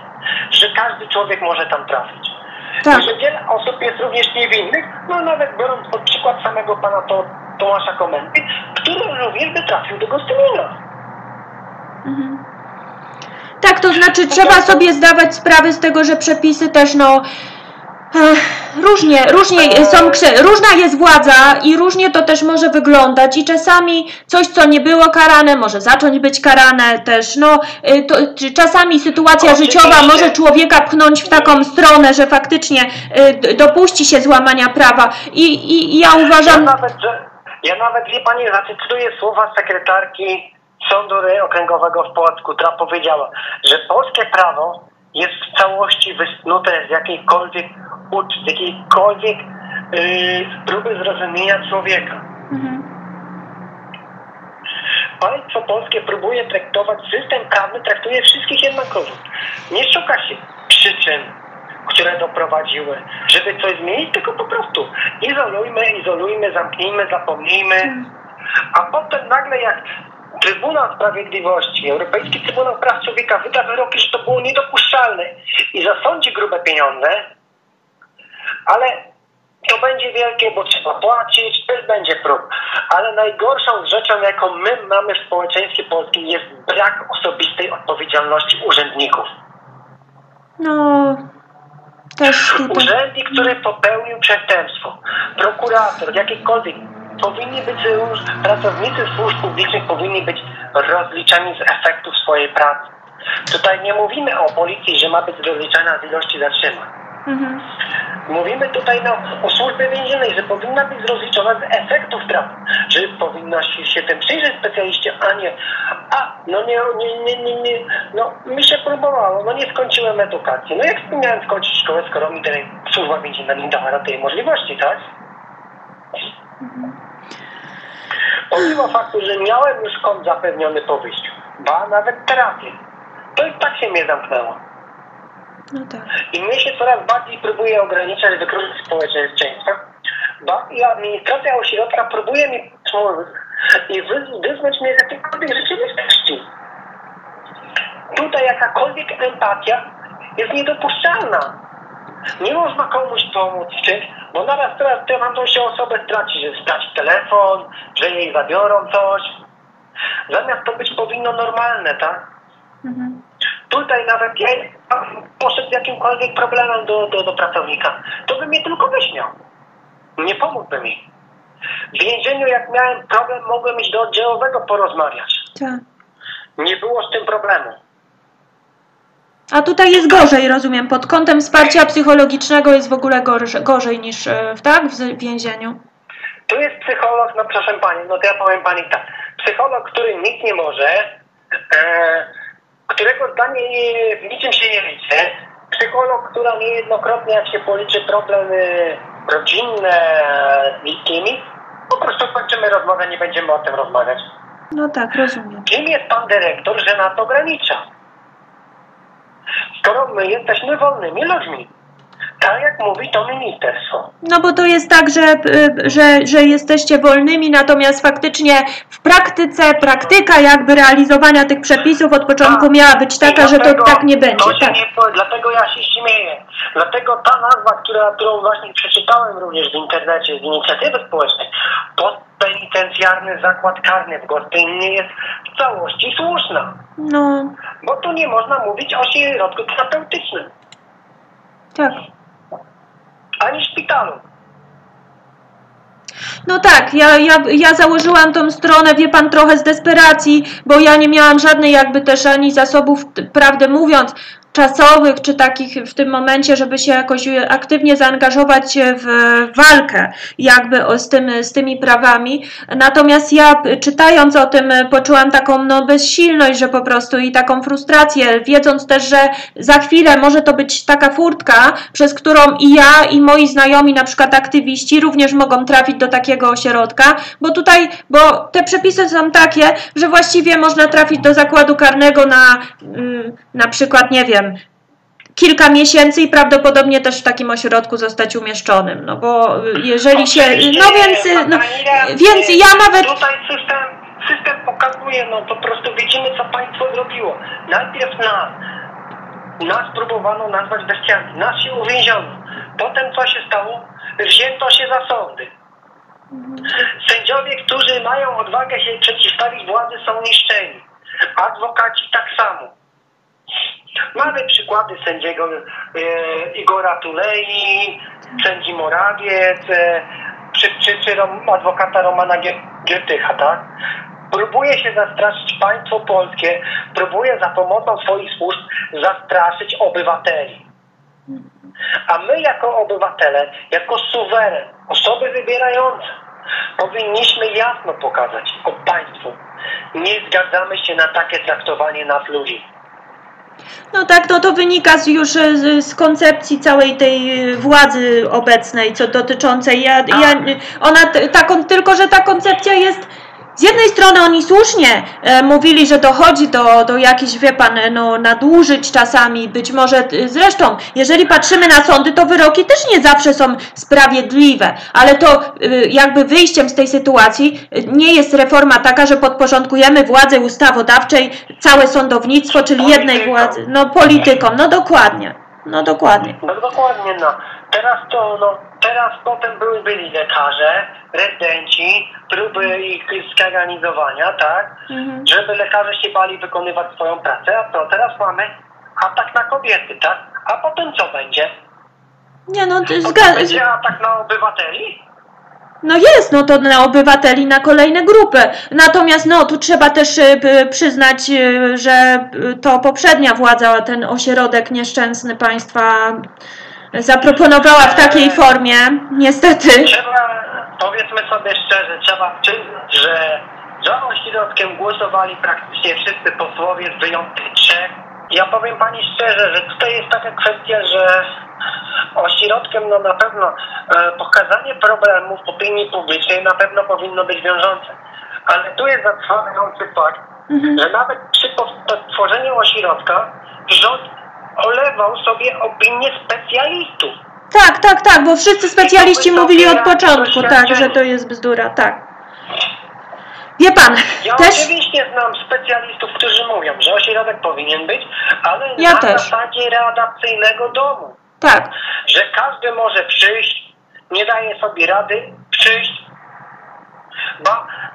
że każdy człowiek może tam trafić. Tak. I że wiele osób jest również niewinnych, no nawet biorąc pod przykład samego pana to, Tomasza Komendy, który również by trafił do Gostynina. Tak, to znaczy trzeba sobie zdawać sprawę z tego, że przepisy też no różnie, różnie są, krze- różna jest władza i różnie to też może wyglądać i czasami coś, co nie było karane, może zacząć być karane też, no y, to, czasami sytuacja życiowa może człowieka pchnąć w taką stronę, że faktycznie y, dopuści się złamania prawa. I, i, i ja Ja uważam, nawet, że, ja nawet, wie pani, zacytuję słowa sekretarki Sądu Okręgowego w Płocku, która powiedziała, że polskie prawo jest w całości wysnute z jakiejkolwiek ucz, z jakiejkolwiek yy, próby zrozumienia człowieka. Państwo polskie próbuje traktować, system prawny traktuje wszystkich jednakowo. Nie szuka się przyczyn, które doprowadziły, żeby coś zmienić, tylko po prostu izolujmy, izolujmy, zamknijmy, zapomnijmy. A potem nagle jak Trybunał Sprawiedliwości, Europejski Trybunał Praw Człowieka wyda wyroki, że to było niedopuszczalne i zasądzi grube pieniądze, ale to będzie wielkie, bo trzeba płacić, też będzie prób. Ale najgorszą rzeczą, jaką my mamy w społeczeństwie polskim jest brak osobistej odpowiedzialności urzędników. no też tutaj, Urzędnik, który popełnił przestępstwo, prokurator, jakikolwiek, powinni być pracownicy służb publicznych powinni być rozliczani z efektów swojej pracy. Tutaj nie mówimy o policji, że ma być rozliczana z ilości zatrzymań. mhm. Mówimy tutaj no, o służbie więziennej, że powinna być rozliczona z efektów pracy, że powinna się, tym przyjrzeć specjaliście, a nie, a no nie, nie, nie, nie, nie, no mi się próbowało, no nie skończyłem edukacji. No jak miałem skończyć szkołę, skoro mi służba więzienna nie dała tej możliwości, tak? Pomimo faktu, że miałem już kąt zapewniony po wyjściu, ba nawet terapię, to i tak się mnie zamknęło. no tak. I mnie się coraz bardziej próbuje ograniczać wykroczeń społeczeństwa, ba i administracja ośrodka próbuje mi pomóc i wy- wyznać mnie z jakiejkolwiek rzeczywistości. Tutaj jakakolwiek empatia jest niedopuszczalna. Nie można komuś pomóc w czymś, bo naraz teraz tamtą się osobę straci, że straci telefon, że jej zabiorą coś. Zamiast to być powinno normalne, tak? Tutaj nawet ja poszedł z jakimkolwiek problemem do, do, do pracownika, to by mnie tylko wyśmiał. Nie pomógłby mi. W więzieniu jak miałem problem, mogłem iść do oddziałowego porozmawiać. tak. Nie było z tym problemu. A tutaj jest gorzej, rozumiem. Pod kątem wsparcia psychologicznego jest w ogóle gorzej, gorzej niż e, tak, w więzieniu. Tu jest psycholog, no proszę pani, no to ja powiem pani tak. Psycholog, który nic nie może, e, którego zdanie nie, w niczym się nie liczy. Psycholog, która niejednokrotnie jak się policzy problemy rodzinne z bliskimi, po prostu kończymy rozmowę, nie będziemy o tym rozmawiać. No tak, rozumiem. Kim jest pan dyrektor, że nas ogranicza? Skoro my jesteśmy wolnymi ludźmi. Tak jak mówi to ministerstwo. No bo to jest tak, że, y, że, że jesteście wolnymi, natomiast faktycznie w praktyce, praktyka jakby realizowania tych przepisów od początku Tak. miała być taka, że to dlatego tak nie będzie. To Tak. nie, dlatego ja się śmieję. Dlatego ta nazwa, która, którą właśnie przeczytałem również w internecie z inicjatywy społecznej, postpenitencjarny zakład karny w Gostyninie jest w całości słuszna. No, Bo tu nie można mówić o środku terapeutycznym, tak. Ani szpitalu. No tak, ja, ja, ja założyłam tą stronę, wie pan, trochę z desperacji, bo ja nie miałam żadnej jakby też ani zasobów, prawdę mówiąc, czasowych, czy takich w tym momencie, żeby się jakoś aktywnie zaangażować w walkę jakby o, z, tym, z tymi prawami. Natomiast ja p- czytając o tym poczułam taką no, bezsilność, że po prostu i taką frustrację, wiedząc też, że za chwilę może to być taka furtka, przez którą i ja, i moi znajomi, na przykład aktywiści, również mogą trafić do takiego ośrodka, bo tutaj, bo te przepisy są takie, że właściwie można trafić do zakładu karnego na mm, na przykład, nie wiem, kilka miesięcy i prawdopodobnie też w takim ośrodku zostać umieszczonym, no bo y, jeżeli się, no więc, no, więc ja nawet, Tutaj system, system pokazuje, no po prostu widzimy, co państwo zrobiło. Najpierw nas, nas próbowano nazwać bestiami, nas się uwięziono. Potem co się stało? Wzięto się za sądy. Sędziowie, którzy mają odwagę się przeciwstawić władzy są niszczeni. Adwokaci tak samo. Mamy przykłady sędziego e, Igora Tulei, sędzi Morawiec, e, czy, czy, czy adwokata Romana Gier- Giertycha, tak? Próbuje się zastraszyć państwo polskie, próbuje za pomocą swoich służb zastraszyć obywateli. A my jako obywatele, jako suweren, osoby wybierające, powinniśmy jasno pokazać o państwu. Nie zgadzamy się na takie traktowanie nas ludzi. no tak, no to wynika z, już y, z, z koncepcji całej tej y, władzy obecnej, co dotyczącej, ja, ja, ona, t- taką, tylko że ta koncepcja jest z jednej strony oni słusznie e, mówili, że dochodzi do, do jakichś, wie pan, e, no, nadużyć czasami, być może e, zresztą, jeżeli patrzymy na sądy, to wyroki też nie zawsze są sprawiedliwe, ale to e, jakby wyjściem z tej sytuacji e, nie jest reforma taka, że podporządkujemy władzy ustawodawczej, całe sądownictwo, czyli jednej władzy, no politykom, no dokładnie, no dokładnie. No dokładnie, no. Teraz to, no, teraz potem były, byli lekarze, rezydenci, próby ich zorganizowania, tak? Żeby lekarze się bali wykonywać swoją pracę, a co? Teraz mamy atak na kobiety, tak? A potem co będzie? Nie no, Potem zga- będzie atak na obywateli? No jest, no to na obywateli, na kolejne grupy. Natomiast no tu trzeba też y, przyznać, y, że y, to poprzednia władza ten ośrodek nieszczęsny państwa zaproponowała w takiej formie, niestety. Trzeba, powiedzmy sobie szczerze, trzeba przyznać, że za ośrodkiem głosowali praktycznie wszyscy posłowie z wyjątkiem trzech. Ja powiem Pani szczerze, że tutaj jest taka kwestia, że ośrodkiem no na pewno e, pokazanie problemów opinii publicznej na pewno powinno być wiążące. Ale tu jest zatrważający fakt, że nawet przy tworzeniu ośrodka rząd olewał sobie opinię specjalistów. Tak, tak, tak, bo wszyscy specjaliści mówili od początku, tak, że to jest bzdura, tak. Wie pan, Ja też... oczywiście znam specjalistów, którzy mówią, że ośrodek powinien być, ale Ja na też. zasadzie readapcyjnego domu. Tak, Że każdy może przyjść, nie daje sobie rady, przyjść.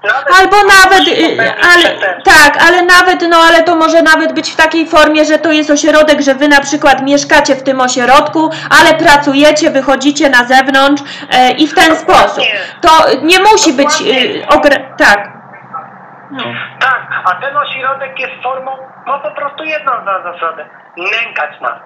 Nawet Albo nawet, y, popełnić ale tak, ale nawet, no ale to może nawet być w takiej formie, że to jest ośrodek, że wy na przykład mieszkacie w tym ośrodku, ale pracujecie, wychodzicie na zewnątrz e, i w ten sposób. To nie musi być y, ogra- tak. No. Tak, a ten ośrodek jest formą, ma po prostu jedną za- zasadę. Nękać nas.